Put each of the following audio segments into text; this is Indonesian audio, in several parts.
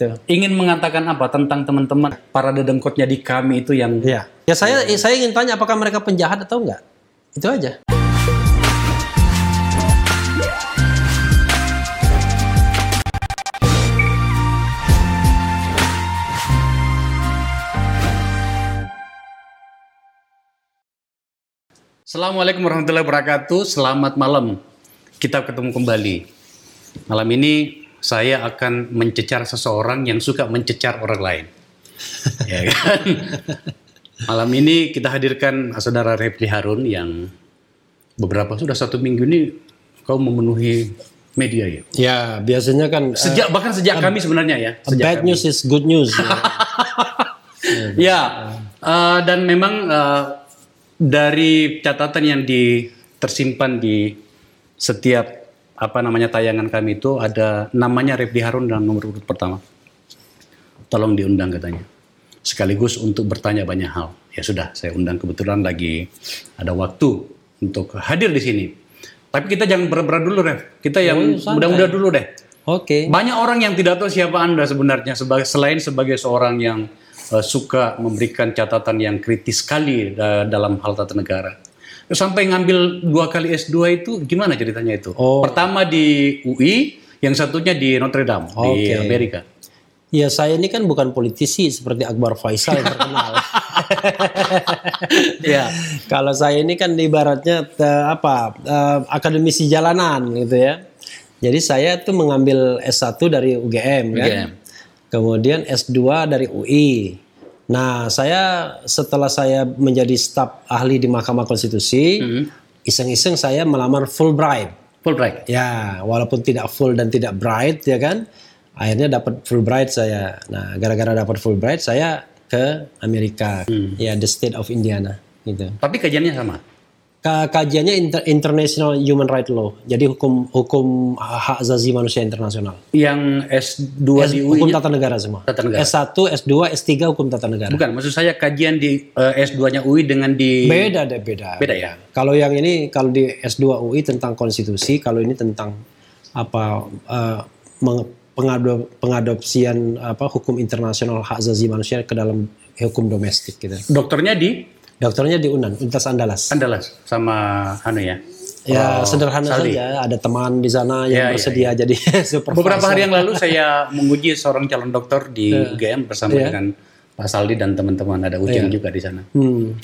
gitu. ingin mengatakan apa tentang teman-teman para dedengkotnya di kami itu yang Ya, ya saya saya ingin tanya apakah mereka penjahat atau enggak? Itu aja. Assalamualaikum warahmatullahi wabarakatuh. Selamat malam. Kita ketemu kembali. Malam ini saya akan mencecar seseorang yang suka mencecar orang lain. ya kan? Malam ini kita hadirkan saudara Repli Harun yang beberapa sudah satu minggu ini kau memenuhi media ya. Ya, biasanya kan eh, Sejak bahkan sejak kami sebenarnya ya. Sejak bad kami. news is good news. ya. Ya, eh, dan memang eh, dari catatan yang di, tersimpan di setiap apa namanya tayangan kami itu ada namanya Refdi Harun dalam nomor urut pertama. Tolong diundang katanya. Sekaligus untuk bertanya banyak hal. Ya sudah, saya undang kebetulan lagi ada waktu untuk hadir di sini. Tapi kita jangan berat-berat dulu, Ref. Kita yang Oh, santai. mudah-mudah dulu deh. Oke. Banyak orang yang tidak tahu siapa Anda sebenarnya sebagai selain sebagai seorang yang eh, suka memberikan catatan yang kritis sekali eh, dalam hal tata negara. Sampai ngambil dua kali S2 itu gimana ceritanya itu? Oh. Pertama di UI, yang satunya di Notre Dame di Oke. Amerika. Ya saya ini kan bukan politisi seperti Akbar Faisal yang terkenal. Ya. Kalau saya ini kan ibaratnya eh, apa eh, akademisi jalanan gitu ya. Jadi saya tuh mengambil S1 dari UGM kan. UGM. Kemudian S2 dari UI. Nah, saya setelah saya menjadi staf ahli di Mahkamah Konstitusi, iseng-iseng saya melamar Fulbright. Fulbright. Ya, walaupun tidak full dan tidak bright ya kan. Akhirnya dapat Fulbright saya. Nah, gara-gara dapat Fulbright saya ke Amerika. Ya, the state of Indiana gitu. Tapi kajiannya sama. Ka- Kajiannya inter- international human right law. Jadi hukum hukum hak asasi manusia internasional. Yang S2 S- di UI hukum tata negara semua. Tata negara. S1, S2, S3 hukum tata negara. bukan, maksud saya kajian di eh, S2-nya UI dengan di Beda deh, beda. beda ya. Kalau yang ini kalau di S2 UI tentang konstitusi, kalau ini tentang apa eh, meng- pengado- pengadopsian apa hukum internasional hak asasi manusia ke dalam hukum domestik gitu. Dokternya di Dokternya di UNAN, Universitas Andalas. Andalas sama anu ya. Ya Oh, sederhana Saldi. saja, ada teman di sana Ya, yang ya, bersedia jadi supervisor. Beberapa hari yang lalu saya menguji seorang calon dokter di UGM bersama Iya. dengan Pak Saldi dan teman-teman ada ujian juga di sana. Hmm.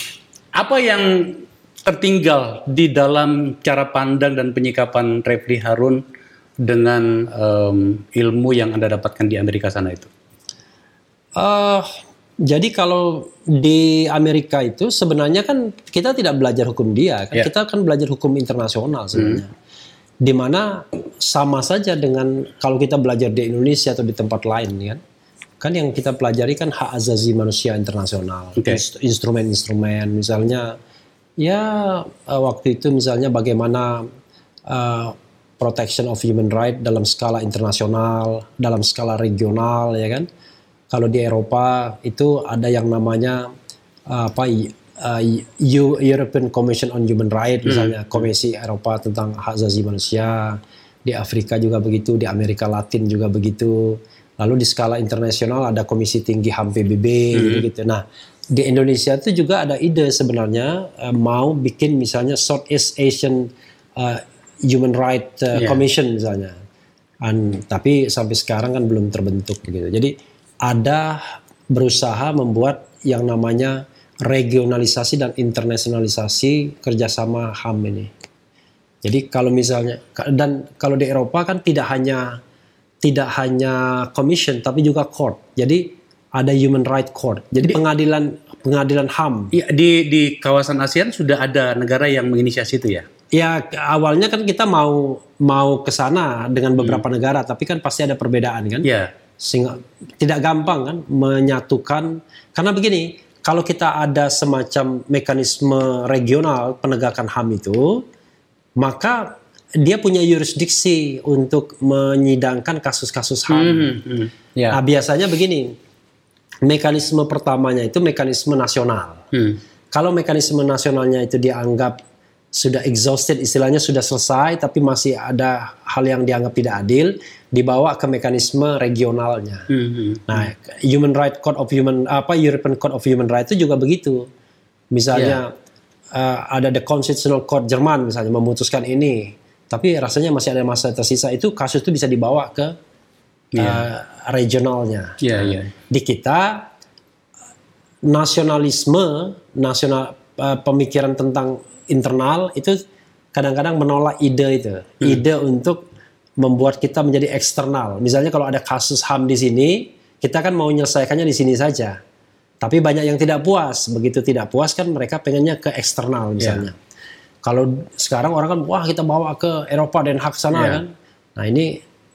Apa yang tertinggal di dalam cara pandang dan penyikapan Refli Harun dengan em, ilmu yang Anda dapatkan di Amerika sana itu? Eh, jadi kalau di Amerika itu sebenarnya kan kita tidak belajar hukum dia, kan Ya. kita kan belajar hukum internasional sebenarnya. Di mana sama saja dengan kalau kita belajar di Indonesia atau di tempat lain kan. Kan yang kita pelajari kan hak asasi manusia internasional. Inst- instrumen-instrumen misalnya ya eh, waktu itu misalnya bagaimana eh, protection of human right dalam skala internasional, dalam skala regional ya kan. Kalau di Eropa itu ada yang namanya uh, apa uh, Eu- European Commission on Human Rights misalnya Komisi Eropa tentang hak asasi manusia. Di Afrika juga begitu, di Amerika Latin juga begitu. Lalu di skala internasional ada Komisi Tinggi HAM PBB gitu. Nah, di Indonesia itu juga ada ide sebenarnya uh, mau bikin misalnya Southeast Asian uh, Human Right uh, Iya. Commission misalnya. An- tapi sampai sekarang kan belum terbentuk gitu. Jadi ada berusaha membuat yang namanya regionalisasi dan internasionalisasi kerjasama HAM ini. Jadi kalau misalnya dan kalau di Eropa kan tidak hanya tidak hanya commission tapi juga court. Jadi ada human right court. Jadi pengadilan pengadilan HAM. Ya, di di kawasan ASEAN sudah ada negara yang menginisiasi itu ya. Ya awalnya kan kita mau mau ke sana dengan beberapa negara tapi kan pasti ada perbedaan kan. Ya. Sehingga tidak gampang kan menyatukan karena begini kalau kita ada semacam mekanisme regional penegakan HAM itu maka dia punya yurisdiksi untuk menyidangkan kasus-kasus HAM. Hmm, hmm. Ya. Nah, biasanya begini mekanisme pertamanya itu mekanisme nasional Hmm. kalau mekanisme nasionalnya itu dianggap sudah exhausted istilahnya sudah selesai tapi masih ada hal yang dianggap tidak adil dibawa ke mekanisme regionalnya. Hmm. Nah, Human Right Code of Human apa European Code of Human Rights itu juga begitu. Misalnya eh, ada the Constitutional Court Jerman misalnya memutuskan ini, tapi rasanya masih ada masa tersisa itu kasus itu bisa dibawa ke eh, regionalnya. Iya, iya. Di kita nasionalisme, nasional eh, pemikiran tentang internal itu kadang-kadang menolak ide itu, ide untuk membuat kita menjadi eksternal. Misalnya kalau ada kasus HAM di sini, kita kan mau menyelesaikannya di sini saja. Tapi banyak yang tidak puas. Begitu tidak puas kan mereka pengennya ke eksternal misalnya. Kalau sekarang orang kan wah kita bawa ke Eropa dan hak sana Iya. kan. Nah ini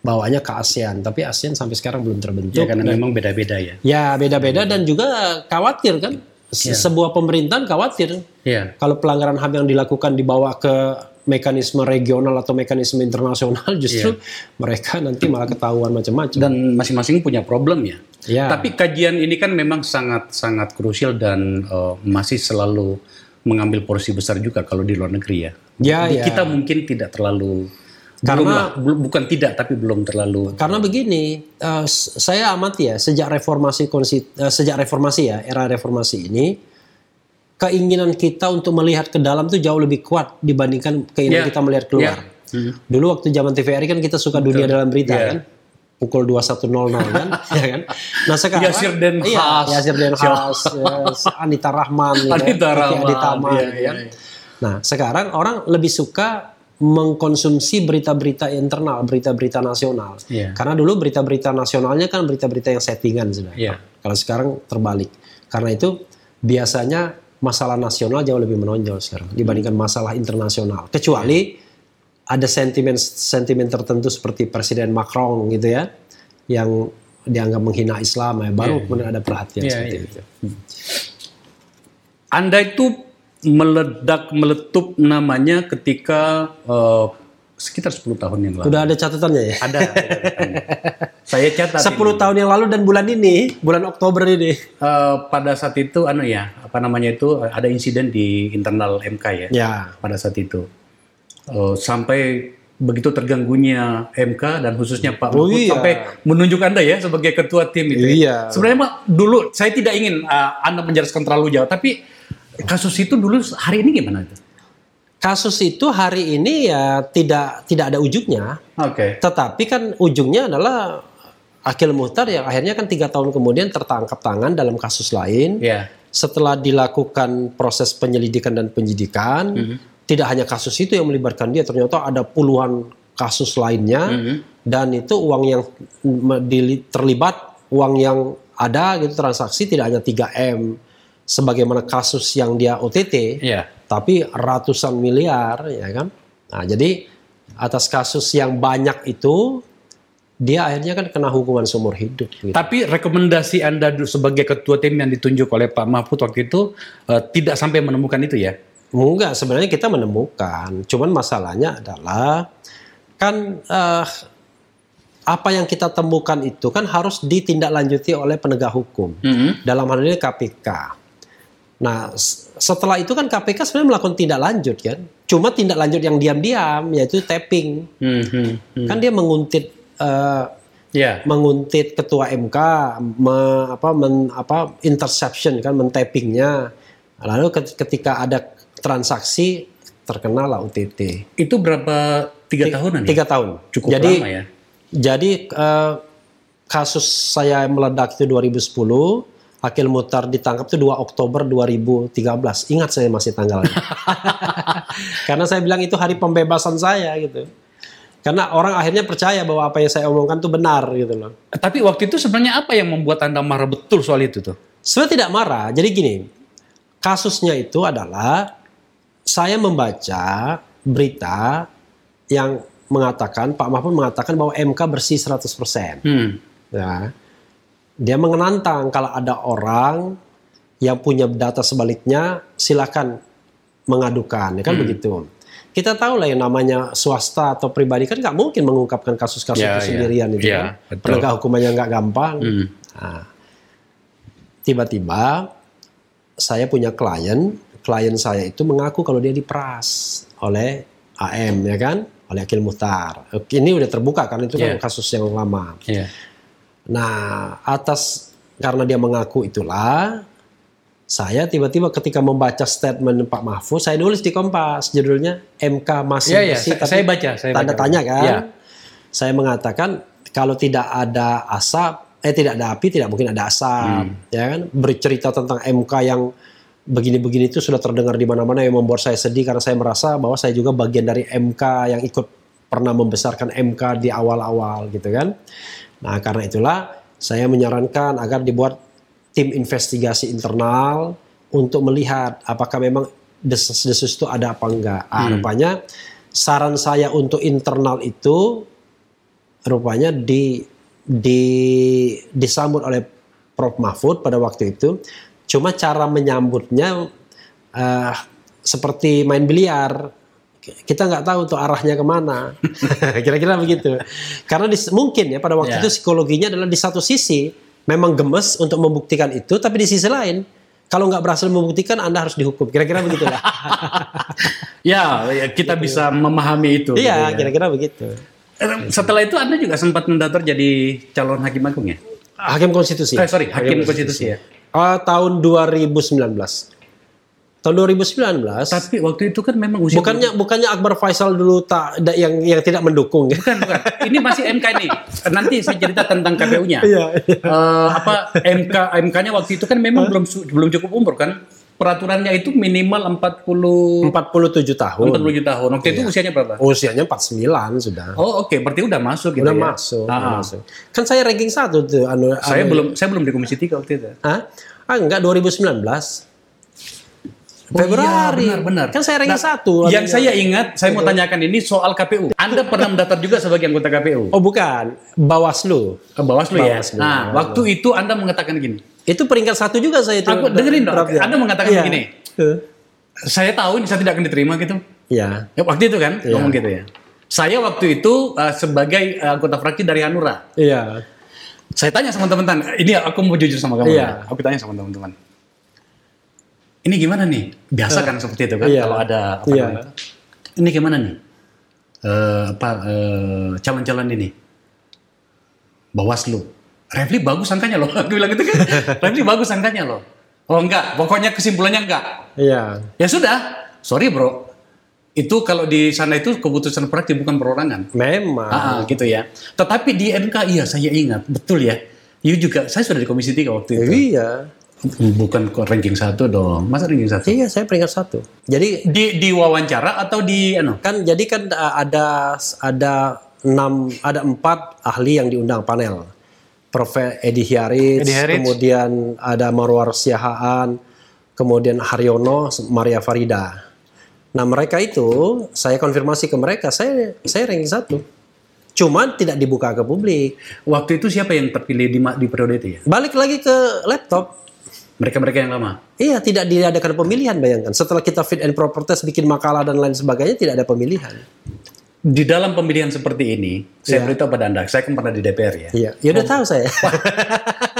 bawanya ke ASEAN, tapi ASEAN sampai sekarang belum terbentuk. Ya, karena memang beda-beda ya. Ya beda-beda dan juga khawatir kan. Se- Sebuah pemerintahan khawatir Iya. kalau pelanggaran HAM yang dilakukan dibawa ke mekanisme regional atau mekanisme internasional justru mereka nanti malah ketahuan macam-macam. Dan masing-masing punya problem ya. Ya. Tapi kajian ini kan memang sangat-sangat krusial dan eh, masih selalu mengambil porsi besar juga kalau di luar negeri ya. Di ya. Kita mungkin tidak terlalu Karena- belum bukan tidak tapi belum terlalu Karena begini, s- saya amati ya sejak reformasi eh, sejak reformasi ya era reformasi ini keinginan kita untuk melihat ke dalam tuh jauh lebih kuat dibandingkan keinginan Ya. kita melihat keluar. Hmm. Dulu waktu zaman TVRI kan kita suka dunia dalam berita Ya. kan. Pukul 21.00 kan, ya kan. Nah sekarang Yasir Den iya, Haas. Yasir Den Haas, ya, Anita Rahman, ya, Anita Rahman, Aditama, iya, iya, kan. iya. Nah sekarang orang lebih suka mengkonsumsi berita-berita internal, berita-berita nasional. Iya. Karena dulu berita-berita nasionalnya kan berita-berita yang settingan sudah. Iya. Kalau sekarang terbalik. Karena itu biasanya masalah nasional jauh lebih menonjol sekarang dibandingkan masalah internasional. Kecuali ada sentimen sentimen tertentu seperti Presiden Macron gitu ya, yang dianggap menghina Islam ya, baru kemudian ada perhatian Iya, seperti iya. itu. Anda itu meledak meletup namanya ketika eh, sekitar 10 tahun yang lalu. Udah ada catatannya ya? Ada. Saya catat 10 tahun yang lalu dan bulan ini, bulan Oktober ini. Eh, pada saat itu anu ya, apa namanya itu ada insiden di internal MK ya. Ya. Pada saat itu. Eh, sampai begitu terganggunya MK dan khususnya Pak Oh Mahfud iya. sampai menunjuk Anda ya sebagai ketua tim itu. ya. Iya. Sebenarnya Pak, dulu saya tidak ingin eh, Anda menjelaskan terlalu jauh, tapi kasus itu dulu hari ini gimana itu? Kasus itu hari ini ya tidak tidak ada ujungnya. Oke. Tetapi kan ujungnya adalah Akil Muhtar yang akhirnya kan tiga tahun kemudian tertangkap tangan dalam kasus lain. Ya. Setelah dilakukan proses penyelidikan dan penyidikan, Mhm. tidak hanya kasus itu yang melibatkan dia, ternyata ada puluhan kasus lainnya. Mhm. Dan itu uang yang terlibat, uang yang ada gitu transaksi tidak hanya 3M sebagaimana kasus yang dia OTT, Iya. tapi ratusan miliar ya kan. Nah, jadi atas kasus yang banyak itu dia akhirnya kan kena hukuman seumur hidup gitu. Tapi rekomendasi Anda sebagai ketua tim yang ditunjuk oleh Pak Mahfud waktu itu eh, tidak sampai menemukan itu ya? Enggak, sebenarnya kita menemukan. Cuman masalahnya adalah kan eh, apa yang kita temukan itu kan harus ditindaklanjuti oleh penegak hukum. Mhm. Dalam hal ini KPK. Nah, setelah itu kan KPK sebenarnya melakukan tindak lanjut kan. Cuma tindak lanjut yang diam-diam yaitu tapping. Mhm. Kan dia menguntit eh, Ya. menguntit ketua MK, me- apa, men- apa, interception kan, mentappingnya. Lalu ket- ketika ada transaksi terkena lah OTT. Itu berapa tiga tahunan ya? Tiga tahun. Cukup jadi, lama ya. Jadi eh, kasus saya meledak itu 2010, Akil Mutar ditangkap itu 2 Oktober 2013. Ingat saya masih tanggalnya. Karena saya bilang itu hari pembebasan saya gitu. Karena orang akhirnya percaya bahwa apa yang saya omongkan itu benar gitu loh. Tapi waktu itu sebenarnya apa yang membuat Anda marah betul soal itu tuh? Sebenarnya tidak marah. Jadi gini, kasusnya itu adalah saya membaca berita yang mengatakan Pak Mahfud mengatakan bahwa MK bersih 100%. Hmm. Ya. Dia mengenantang kalau ada orang yang punya data sebaliknya silakan mengadukan, ya kan begitu. Kita tahu lah yang namanya swasta atau pribadi kan nggak mungkin mengungkapkan kasus-kasus Ya, itu ya. sendirian itu Ya, kan. betul. Penegak hukumannya nggak gampang. Hmm. Nah, tiba-tiba saya punya klien, klien saya itu mengaku kalau dia diperas oleh AM ya kan, oleh Akil Muhtar. Ini udah terbuka kan itu kan Iya. kasus yang lama. Iya. Nah, atas karena dia mengaku itulah, saya tiba-tiba ketika membaca statement Pak Mahfud, saya nulis di Kompas judulnya MK masih Iya, iya, bersih, saya- saya baca, saya tanda baca. tanya kan. Iya. Saya mengatakan kalau tidak ada asap, eh tidak ada api, tidak mungkin ada asap, Hmm. ya kan? Bercerita tentang MK yang begini-begini itu sudah terdengar di mana-mana yang membuat saya sedih karena saya merasa bahwa saya juga bagian dari MK yang ikut pernah membesarkan MK di awal-awal gitu kan. Nah, karena itulah saya menyarankan agar dibuat tim investigasi internal untuk melihat apakah memang desas-desus itu ada apa enggak. Ah, rupanya saran saya untuk internal itu rupanya di di disambut oleh Prof Mahfud pada waktu itu. Cuma cara menyambutnya eh, seperti main biliar. Kita nggak tahu tuh arahnya ke mana. Kira-kira begitu. Karena dis- mungkin ya pada waktu Ya. itu psikologinya adalah di satu sisi memang gemes untuk membuktikan itu, tapi di sisi lain kalau nggak berhasil membuktikan Anda harus dihukum. Kira-kira begitulah. Ya, ya, kita bisa memahami itu. gitu iya, ya. kira-kira begitu. Eh, Setelah itu Anda juga sempat mendaftar jadi calon hakim agung ya? Hakim konstitusi. Eh, sorry, hakim konstitusi ya. Ah, tahun 2019. Tahun 2019. Tapi waktu itu kan memang usia Bukannya bukannya Akbar Faisal dulu tak da- yang yang tidak mendukung ya? bukan bukan. Ini masih MK ini. Nanti saya cerita tentang KPU-nya. Iya, iya. Eh, apa MK MK-nya waktu itu kan memang belum su- belum cukup umur kan? Peraturannya itu minimal 40 47 tahun. 47 tahun. Waktu itu usianya berapa? Usianya 49 sudah. Oh, oke, berarti udah masuk gitu udah ya. masuk, Ah, udah ah. masuk. Kan saya ranking satu tuh anu, Saya anu- belum saya belum di komisi 3 waktu itu. Hah? Ah enggak 2019. Oh, Februari. iya, benar, benar. Kan saya ranking Nah, satu. Yang saya ingat, saya mau tanyakan ini soal KPU. Anda pernah mendaftar juga sebagai anggota KPU? Oh bukan, Bawaslu. Ke Bawaslu ya. Bawaslu. Nah, waktu itu Anda mengatakan gini. Itu peringkat satu juga saya itu. Aku dengerin dong. Draftnya. Anda mengatakan Iya. begini. Eh, Saya tahu ini saya tidak akan diterima gitu. Iya. Ya, waktu itu kan Iya. ngomong gitu ya. Saya waktu itu uh, sebagai uh, anggota fraksi dari Hanura. Iya. Saya tanya sama teman-teman, ini aku mau jujur sama kamu. Iya. ya. Aku tanya sama teman-teman. Ini gimana nih? Biasa kan seperti itu kan Iya. kalau ada apa Iya. namanya? Ini gimana nih? Eh, apa eh, calon-calon ini? Bawaslu. Refli bagus angkanya loh. Aku bilang gitu kan. Refli bagus angkanya loh. Oh enggak, pokoknya kesimpulannya enggak. Iya. Ya sudah, sorry bro. Itu kalau di sana itu keputusan fraksi bukan perorangan. Memang. Ah, gitu ya. Tetapi di MK iya saya ingat, betul ya. You juga, saya sudah di Komisi 3 waktu itu. Iya. Bukan kok ranking satu dong. Masa ranking satu? Iya, saya peringkat satu. Jadi Di, di wawancara atau di anu? kan jadi kan uh, ada ada enam ada empat ahli yang diundang panel. Prof. Edi Hiaris, Edi kemudian ada Marwar Siahaan, kemudian Haryono, Maria Farida. Nah mereka itu saya konfirmasi ke mereka, saya saya ranking satu. Cuman tidak dibuka ke publik. Waktu itu siapa yang terpilih di, di periode itu ya? Balik lagi ke laptop. Mereka-mereka yang lama. Iya, tidak diadakan pemilihan bayangkan. Setelah kita fit and proper test, bikin makalah dan lain sebagainya, tidak ada pemilihan. Di dalam pemilihan seperti ini, saya beritahu pada Anda, saya kan pernah di DPR ya. Iya, ya udah tahu saya.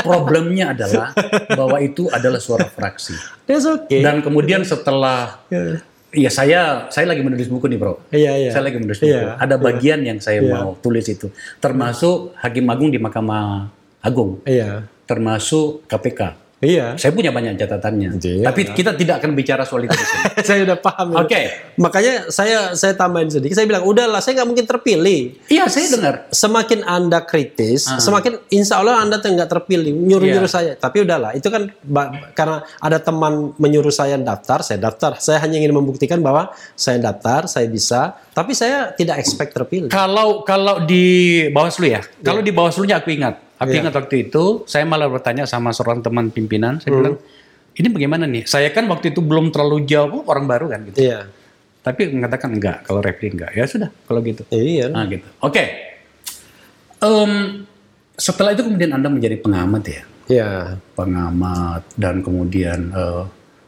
Problemnya adalah bahwa itu adalah suara fraksi. That's okay. Dan kemudian setelah Iya. ya saya saya lagi menulis buku nih, Bro. Iya, iya. Saya lagi menulis buku. Iya, Ada bagian yang saya mau tulis itu, termasuk Hakim Agung di Mahkamah Agung, Iya. termasuk KPK. Iya. Saya punya banyak catatannya. Iya. Tapi kita tidak akan bicara soal itu saya udah paham. Oke. Makanya saya saya tambahin sedikit. Saya bilang, udahlah, saya nggak mungkin terpilih. Iya, saya dengar. Semakin anda kritis, semakin insya Allah anda nggak terpilih, nyuruh-nyuruh Iya. saya. Tapi udahlah, itu kan karena ada teman menyuruh saya daftar, saya daftar. Saya hanya ingin membuktikan bahwa saya daftar, saya bisa. Tapi saya tidak expect terpilih. Kalau kalau di Bawaslu ya, kalau di Bawaslunya aku ingat. Aku Iya. ingat waktu itu saya malah bertanya sama seorang teman pimpinan, saya Hmm. bilang, "Ini bagaimana nih? Saya kan waktu itu belum terlalu jauh, orang baru kan gitu." Iya. Tapi mengatakan enggak, kalau Refli enggak. Ya sudah, kalau gitu. Iya. Nah, gitu. Oke. Em, setelah itu kemudian Anda menjadi pengamat ya. Iya. Pengamat dan kemudian eh,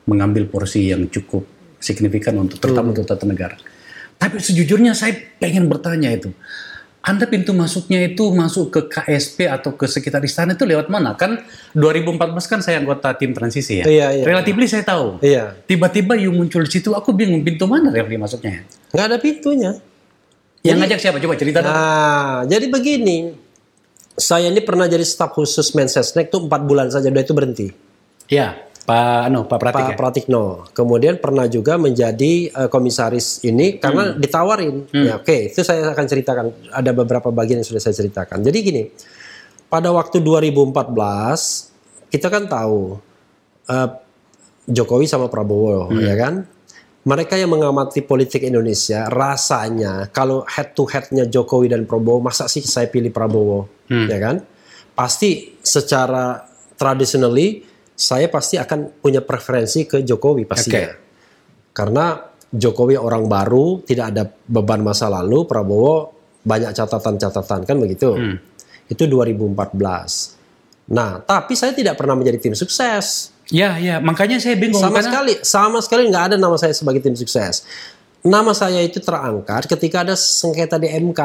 mengambil porsi yang cukup signifikan untuk terutama untuk tata negara. Tapi sejujurnya saya pengen bertanya itu. Anda pintu masuknya itu masuk ke KSP atau ke sekitar istana itu lewat mana? Kan 2014 kan saya anggota tim transisi ya. Iya, iya. Relatively saya tahu. Iya. Tiba-tiba you muncul di situ, aku bingung pintu mana Refli masuknya. Nggak ada pintunya. Yang ngajak siapa? Coba cerita dong. Nah, jadi begini. Saya ini pernah jadi staf khusus Mensesnek tuh empat bulan saja, udah itu berhenti. Ya, Pak ano, Pak Pratik Pak ya. Pratikno. Kemudian pernah juga menjadi eh, komisaris ini karena ditawarin. Ya, oke, itu saya akan ceritakan. Ada beberapa bagian yang sudah saya ceritakan. Jadi gini, pada waktu 2014 kita kan tahu eh, Jokowi sama Prabowo, ya kan? Mereka yang mengamati politik Indonesia rasanya kalau head to headnya Jokowi dan Prabowo, masa sih saya pilih Prabowo, ya kan? Pasti secara traditionally saya pasti akan punya preferensi ke Jokowi pastinya. Karena Jokowi orang baru, tidak ada beban masa lalu, Prabowo banyak catatan-catatan kan begitu. Itu 2014. Nah, tapi saya tidak pernah menjadi tim sukses. Ya, ya, makanya saya bingung Sama karena- sekali, sama sekali nggak ada nama saya sebagai tim sukses. Nama saya itu terangkat ketika ada sengketa di MK.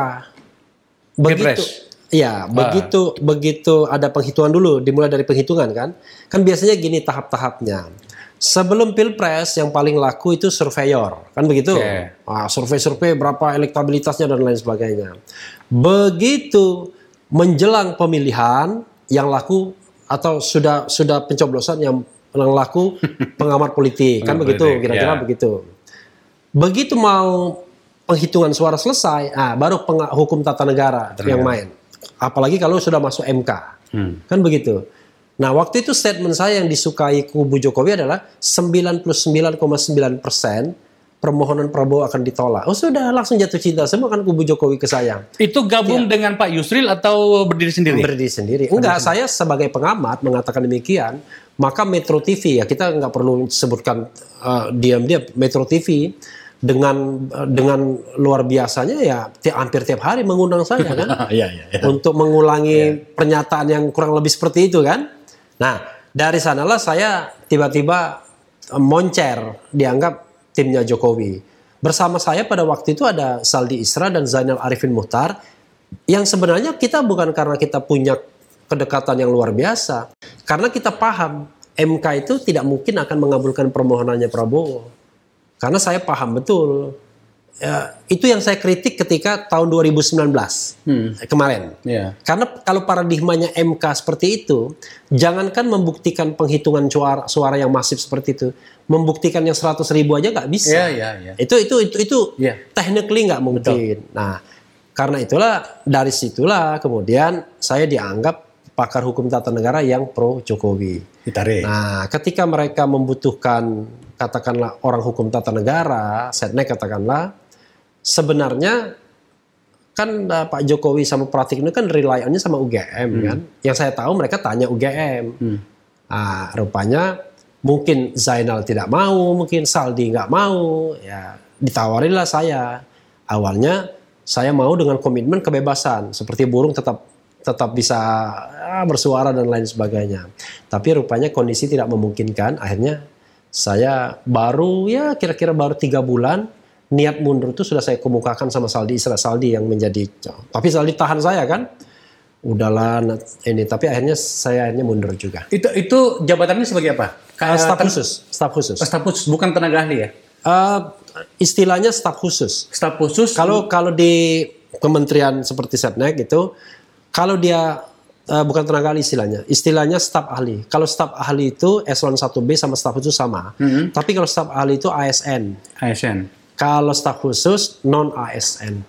Begitu, Pilpres. ya, begitu begitu ada penghitungan dulu, dimulai dari penghitungan kan. Kan biasanya gini tahap-tahapnya. Sebelum pilpres yang paling laku itu surveyor, kan begitu? Oke. Ah, survei-survei berapa elektabilitasnya dan lain sebagainya. Begitu menjelang pemilihan yang laku atau sudah sudah pencoblosan yang yang laku pengamat politik kan Pengamat begitu kira-kira ya. begitu. Begitu mau penghitungan suara selesai, ah baru hukum tata negara yang main. Apalagi kalau sudah masuk MK. Hmm. Kan begitu. Nah, waktu itu statement saya yang disukai kubu Jokowi adalah 99,9 persen permohonan Prabowo akan ditolak. Oh sudah langsung jatuh cinta semua kan kubu Jokowi ke saya. Itu gabung dengan Pak Yusril atau berdiri sendiri? Berdiri sendiri. Enggak, saya sebagai pengamat mengatakan demikian. Maka Metro TV ya kita nggak perlu sebutkan uh, diam-diam Metro TV dengan dengan luar biasanya ya ti- hampir tiap hari mengundang saya kan. Iya, iya, iya. untuk mengulangi pernyataan yang kurang lebih seperti itu kan. Nah, dari sanalah saya tiba-tiba eh, moncer dianggap timnya Jokowi. Bersama saya pada waktu itu ada Saldi Isra dan Zainal Arifin Muhtar yang sebenarnya kita bukan karena kita punya kedekatan yang luar biasa, karena kita paham MK itu tidak mungkin akan mengabulkan permohonannya Prabowo. Karena saya paham betul. Ya, itu yang saya kritik ketika tahun 2019 eh, kemarin. Iya. Karena kalau paradigmanya MK seperti itu, jangankan membuktikan penghitungan suara, suara yang masif seperti itu, membuktikan yang 100 ribu aja nggak bisa. Iya, iya, iya. Itu itu itu itu Iya. technically nggak mungkin. Nah, karena itulah dari situlah kemudian saya dianggap pakar hukum tata negara yang pro Jokowi. Ditarik. Nah, ketika mereka membutuhkan katakanlah orang hukum tata negara, setnek katakanlah, sebenarnya kan uh, Pak Jokowi sama Pratikno kan rely on-nya sama UGM kan. Yang saya tahu mereka tanya UGM. Ah, rupanya mungkin Zainal tidak mau, mungkin Saldi nggak mau, ya ditawarinlah saya. Awalnya saya mau dengan komitmen kebebasan, seperti burung tetap tetap bisa ah, bersuara dan lain sebagainya. Tapi rupanya kondisi tidak memungkinkan. Akhirnya saya baru ya kira-kira baru tiga bulan niat mundur itu sudah saya kemukakan sama Saldi Isra Saldi yang menjadi. Tapi Saldi tahan saya kan. Udahlah ini. Tapi akhirnya saya akhirnya mundur juga. Itu itu jabatannya sebagai apa? Uh, staf khusus, staf khusus. Oh, staf khusus, bukan tenaga ahli ya? Eh, istilahnya staf khusus. Staf khusus. Kalau kalau di kementerian seperti Setnek itu, kalau dia eh, bukan tenaga ahli istilahnya, istilahnya staf ahli. Kalau staf ahli itu eselon 1B sama staf khusus sama. Tapi kalau staf ahli itu ASN. ASN. Kalau staf khusus non ASN.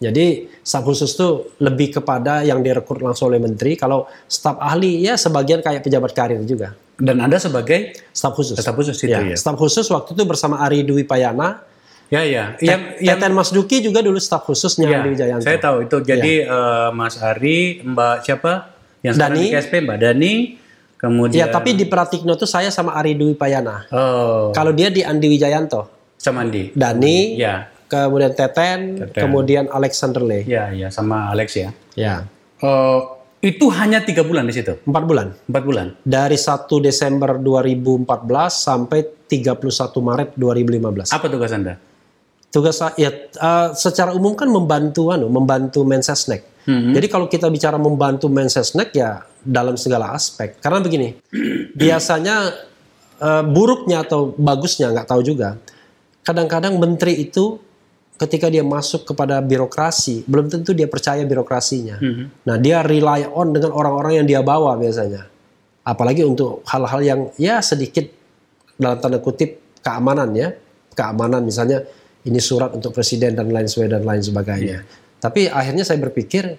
Jadi staf khusus itu lebih kepada yang direkrut langsung oleh menteri. Kalau staf ahli ya sebagian kayak pejabat karir juga. Dan Anda sebagai Staf khusus. Staf khusus itu ya. Staf khusus waktu itu bersama Ari Dwi Payana. ya ya Yang, yang Teten Mas Duki juga dulu staf khususnya ya, Andi Wijayanto. saya tahu itu. Jadi eh, Mas Ari, Mbak siapa? Yang Dani. di KSP Mbak Dani. Kemudian Ya, tapi di Pratikno itu saya sama Ari Dwi Payana. Oh, Kalau dia di Andi Wijayanto. sama Andi. Dani, Ya, kemudian Teten, Teten. kemudian Alexander Le. ya, ya sama Alex ya. Ya, Oh, itu hanya tiga bulan di situ, empat bulan. empat bulan. Dari 1 Desember 2014 sampai 31 Maret 2015. Apa tugas Anda? Tugas saya ya, uh, secara umum kan membantu anu, membantu Mensesnek. Mhm. Jadi kalau kita bicara membantu Mensesnek ya dalam segala aspek. Karena begini, biasanya uh, buruknya atau bagusnya nggak tahu juga. Kadang-kadang menteri itu ketika dia masuk kepada birokrasi belum tentu dia percaya birokrasinya. Mhm. Nah dia rely on dengan orang-orang yang dia bawa biasanya. Apalagi untuk hal-hal yang ya sedikit dalam tanda kutip keamanan ya, keamanan misalnya ini surat untuk presiden dan lain sebagainya dan lain sebagainya. Tapi akhirnya saya berpikir,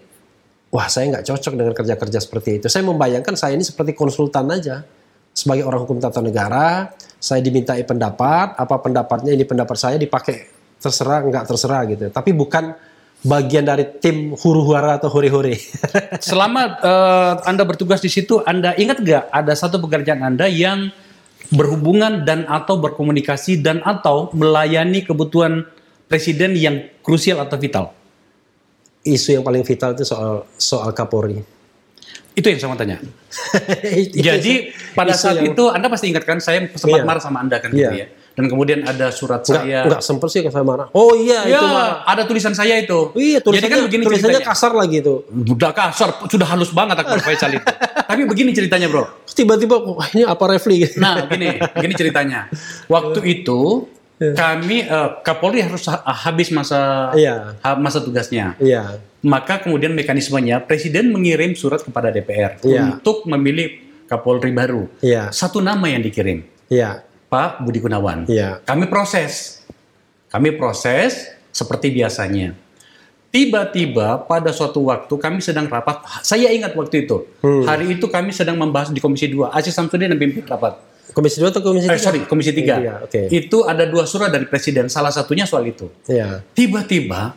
wah saya nggak cocok dengan kerja-kerja seperti itu. Saya membayangkan saya ini seperti konsultan aja. Sebagai orang hukum tata negara, saya dimintai pendapat, apa pendapatnya ini pendapat saya dipakai terserah nggak terserah gitu. Tapi bukan bagian dari tim huru-hara atau hore-hore. Selama eh, Anda bertugas di situ, Anda ingat nggak ada satu pekerjaan Anda yang berhubungan dan atau berkomunikasi dan atau melayani kebutuhan presiden yang krusial atau vital? Isu yang paling vital itu soal soal Kapolri. Itu yang saya mau tanya. Itu- Jadi pada saat yang- itu Anda pasti ingat kan saya sempat Iya. marah sama Anda kan gitu Iya. ya. Dan kemudian ada surat nggak saya. nggak sempet sih saya marah. Oh iya Ya, itu marah. ada tulisan saya itu. Iya Jadi tulisannya, kan begini tulisannya ceritanya. kasar lagi itu. Udah kasar, sudah halus banget Akbar Faisal itu. Tapi begini ceritanya, Bro. Tiba-tiba ini apa Refli? Nah, gini, gini ceritanya. Waktu itu kami eh, Kapolri harus ha- habis masa Iya. ha- masa tugasnya. Iya. Maka kemudian mekanismenya Presiden mengirim surat kepada DPR Iya. untuk memilih Kapolri baru. Iya. Satu nama yang dikirim, Iya. Pak Budi Gunawan. Iya. Kami proses. Kami proses seperti biasanya. Tiba-tiba pada suatu waktu kami sedang rapat, saya ingat waktu itu. Hmm. Hari itu kami sedang membahas di Komisi 2. Aziz Samsudin yang pimpin rapat. Komisi 2 atau komisi Eh, 3? sorry, Komisi 3. Iya, oke. Itu ada dua surat dari Presiden, salah satunya soal itu. Iya. Tiba-tiba,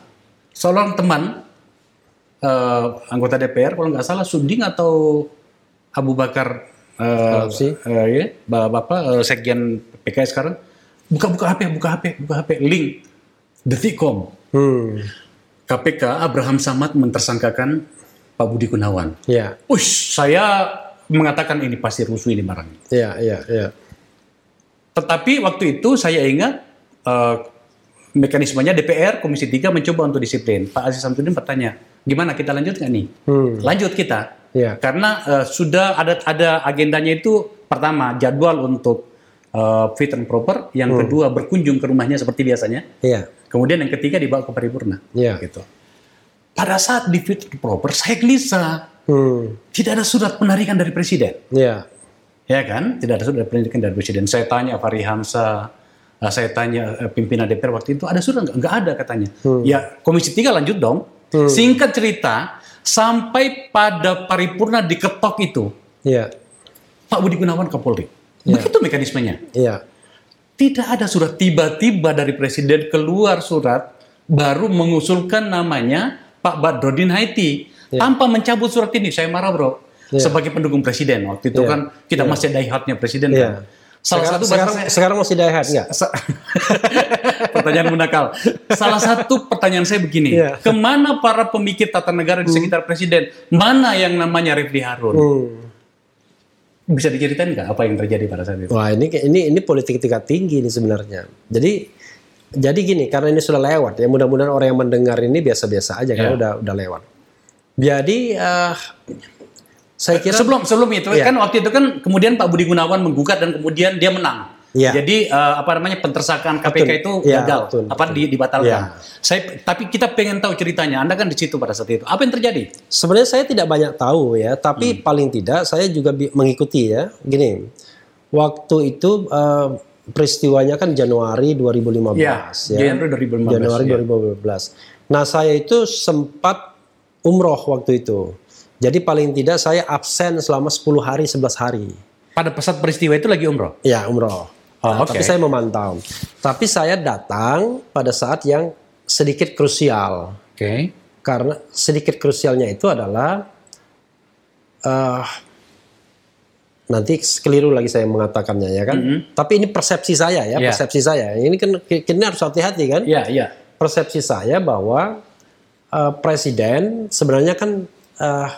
seorang teman eh, anggota DPR, kalau nggak salah Suding atau Abu Bakar eh, Al-Habsyi. eh, ya, ba- Bapak eh, Sekjen PKS sekarang, buka-buka HP, buka HP, buka HP, link Detikcom. Hmm. KPK Abraham Samad mentersangkakan Pak Budi Gunawan. Iya. Ush, saya mengatakan ini pasti rusuh ini barang. Iya, iya, iya. Tetapi waktu itu saya ingat eh, mekanismenya DPR Komisi 3 mencoba untuk disiplin. Pak Aziz Samsudin bertanya, gimana kita lanjut nggak nih? Hmm. Lanjut kita. Iya. Karena eh, sudah ada ada agendanya itu pertama jadwal untuk eh, fit and proper, yang Hmm. kedua berkunjung ke rumahnya seperti biasanya, Iya. kemudian yang ketiga dibawa ke paripurna. Iya. Gitu. Pada saat di fit and proper, saya gelisah. Hmm. Tidak ada surat penarikan dari presiden. Iya. Ya kan? Tidak ada surat pendidikan dari presiden. Saya tanya Fahri Hamzah, eh, saya tanya eh, pimpinan DPR waktu itu ada surat nggak? Nggak ada katanya. Ya Komisi 3 lanjut dong. Singkat cerita, sampai pada paripurna diketok itu Iya. Pak Budi Gunawan Kapolri. Begitu mekanismenya. Iya. Tidak ada surat tiba-tiba dari presiden keluar surat baru mengusulkan namanya Pak Badrodin Haiti tanpa mencabut surat ini. Saya marah bro. Iya. Sebagai pendukung presiden waktu itu Iya. kan kita masih daihatnya presiden Iya. kan. Salah sekarang, satu sekarang, saya- sekarang masih nggak? Sa- pertanyaan menakal. Salah satu pertanyaan saya begini, Iya. ke mana para pemikir tata negara di sekitar presiden? Mana yang namanya Refli Harun? Hmm. Bisa diceritain nggak apa yang terjadi pada saat itu? Wah ini ini ini politik tingkat tinggi ini sebenarnya. Jadi jadi gini karena ini sudah lewat ya mudah-mudahan orang yang mendengar ini biasa-biasa aja karena Ya. udah udah lewat. Jadi eh, saya kira sebelum sebelum itu Iya. kan waktu itu kan kemudian Pak Budi Gunawan menggugat dan kemudian dia menang. Iya. Jadi eh, apa namanya pentersakan KPK Betul. itu Iya, gagal, betul, apa di- dibatalkan. Iya. Saya tapi kita pengen tahu ceritanya. Anda kan di situ pada saat itu. Apa yang terjadi? sebenarnya saya tidak banyak tahu ya, Hmm. tapi paling tidak saya juga mengikuti ya. Gini, waktu itu eh, peristiwanya kan Januari 2015 Ya, ya. Januari 2015. Januari ya. 2015. Nah, saya itu sempat umroh waktu itu. Jadi paling tidak saya absen selama 10 hari 11 hari. Pada saat peristiwa itu lagi umroh. Ya, umroh. Oh, Nah, oke. Tapi saya memantau. Tapi saya datang pada saat yang sedikit krusial. Oke. Karena sedikit krusialnya itu adalah eh nanti keliru lagi saya mengatakannya ya kan. Tapi ini persepsi saya ya, Ya. persepsi saya. Ini kan kita harus hati-hati kan. Iya, iya. Persepsi saya bahwa eh, presiden sebenarnya kan eh,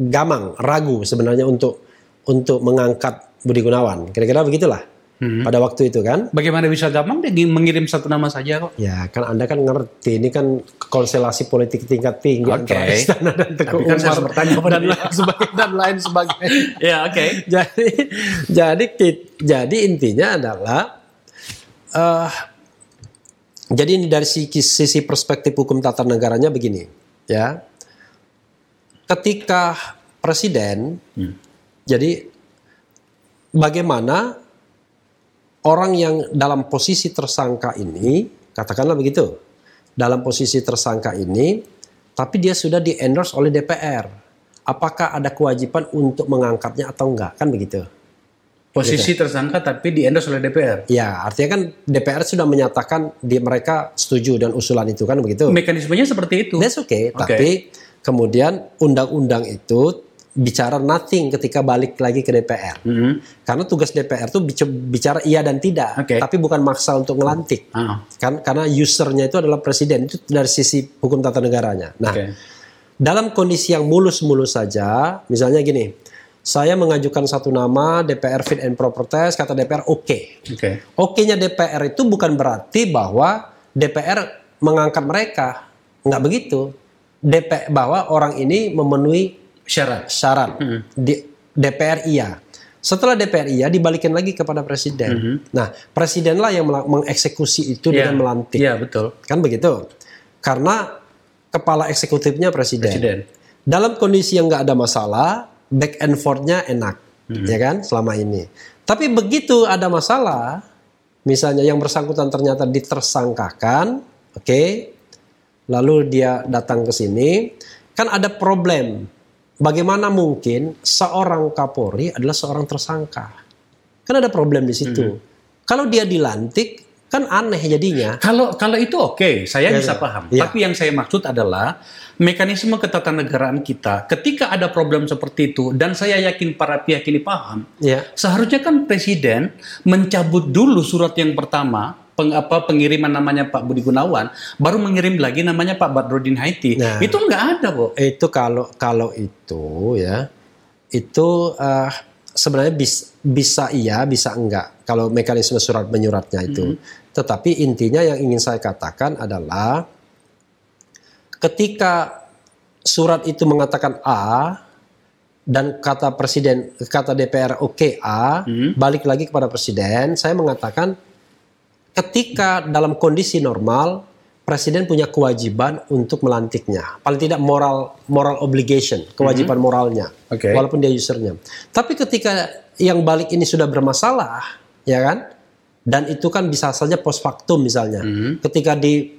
gamang, ragu sebenarnya untuk untuk mengangkat Budi Gunawan. Kira-kira begitulah. pada waktu itu kan. Bagaimana bisa gampang dia mengirim satu nama saja kok? Ya kan Anda kan ngerti ini kan konstelasi politik tingkat tinggi Oke. antara Istana dan Teguh Tapi kan saya Umar bertanya dan lain sebagainya dan lain sebagainya. Ya oke. jadi jadi jadi intinya adalah eh jadi ini dari sisi, perspektif hukum tata negaranya begini ya. Ketika presiden jadi bagaimana orang yang dalam posisi tersangka ini katakanlah begitu dalam posisi tersangka ini tapi dia sudah di endorse oleh DPR apakah ada kewajiban untuk mengangkatnya atau enggak? Kan begitu Posisi tersangka tapi di endorse oleh DPR. ya artinya kan DPR sudah menyatakan di mereka setuju dan usulan itu kan begitu Mekanismenya seperti itu. That's okay. Oke. Tapi kemudian undang-undang itu bicara nothing ketika balik lagi ke DPR. Mhm. Karena tugas DPR itu bic- bicara iya dan tidak, Oke. tapi bukan maksa untuk melantik. Ah, Kan karena usernya itu adalah presiden itu dari sisi hukum tata negaranya. Nah, Oke. dalam kondisi yang mulus-mulus saja, misalnya gini, saya mengajukan satu nama DPR fit and proper test, kata DPR oke. Oke. Oke-nya DPR itu bukan berarti bahwa DPR mengangkat mereka. Nggak begitu. DPR bahwa orang ini memenuhi Syarat. syarat. Di- DPR iya. Setelah DPR iya dibalikin lagi kepada presiden. Nah, presidenlah yang mengeksekusi itu Iya. dengan melantik. Iya betul. Kan begitu. Karena kepala eksekutifnya presiden. Presiden. Dalam kondisi yang nggak ada masalah, back and forth-nya enak, ya kan? Selama ini. Tapi begitu ada masalah, misalnya yang bersangkutan ternyata ditersangkakan, oke, lalu dia datang ke sini, kan ada problem. Bagaimana mungkin seorang Kapolri adalah seorang tersangka? Kan ada problem di situ. Kalau dia dilantik, kan aneh jadinya. Kalau kalau itu oke, saya Ya, bisa ya. paham. Ya. Tapi yang saya maksud adalah mekanisme ketatanegaraan kita ketika ada problem seperti itu dan saya yakin para pihak ini paham, Ya. seharusnya kan presiden mencabut dulu surat yang pertama peng, apa pengiriman namanya Pak Budi Gunawan, baru mengirim lagi namanya Pak Badrodin Haiti. Nah. Itu nggak ada, kok. itu kalau kalau itu ya itu eh, sebenarnya bis- bisa iya bisa enggak kalau mekanisme surat menyuratnya itu. Tetapi intinya yang ingin saya katakan adalah ketika surat itu mengatakan A dan kata presiden kata DPR oke A balik lagi kepada presiden saya mengatakan ketika dalam kondisi normal presiden punya kewajiban untuk melantiknya paling tidak moral moral obligation kewajiban moralnya Oke. walaupun dia usernya tapi ketika yang balik ini sudah bermasalah ya kan dan itu kan bisa saja post factum misalnya ketika di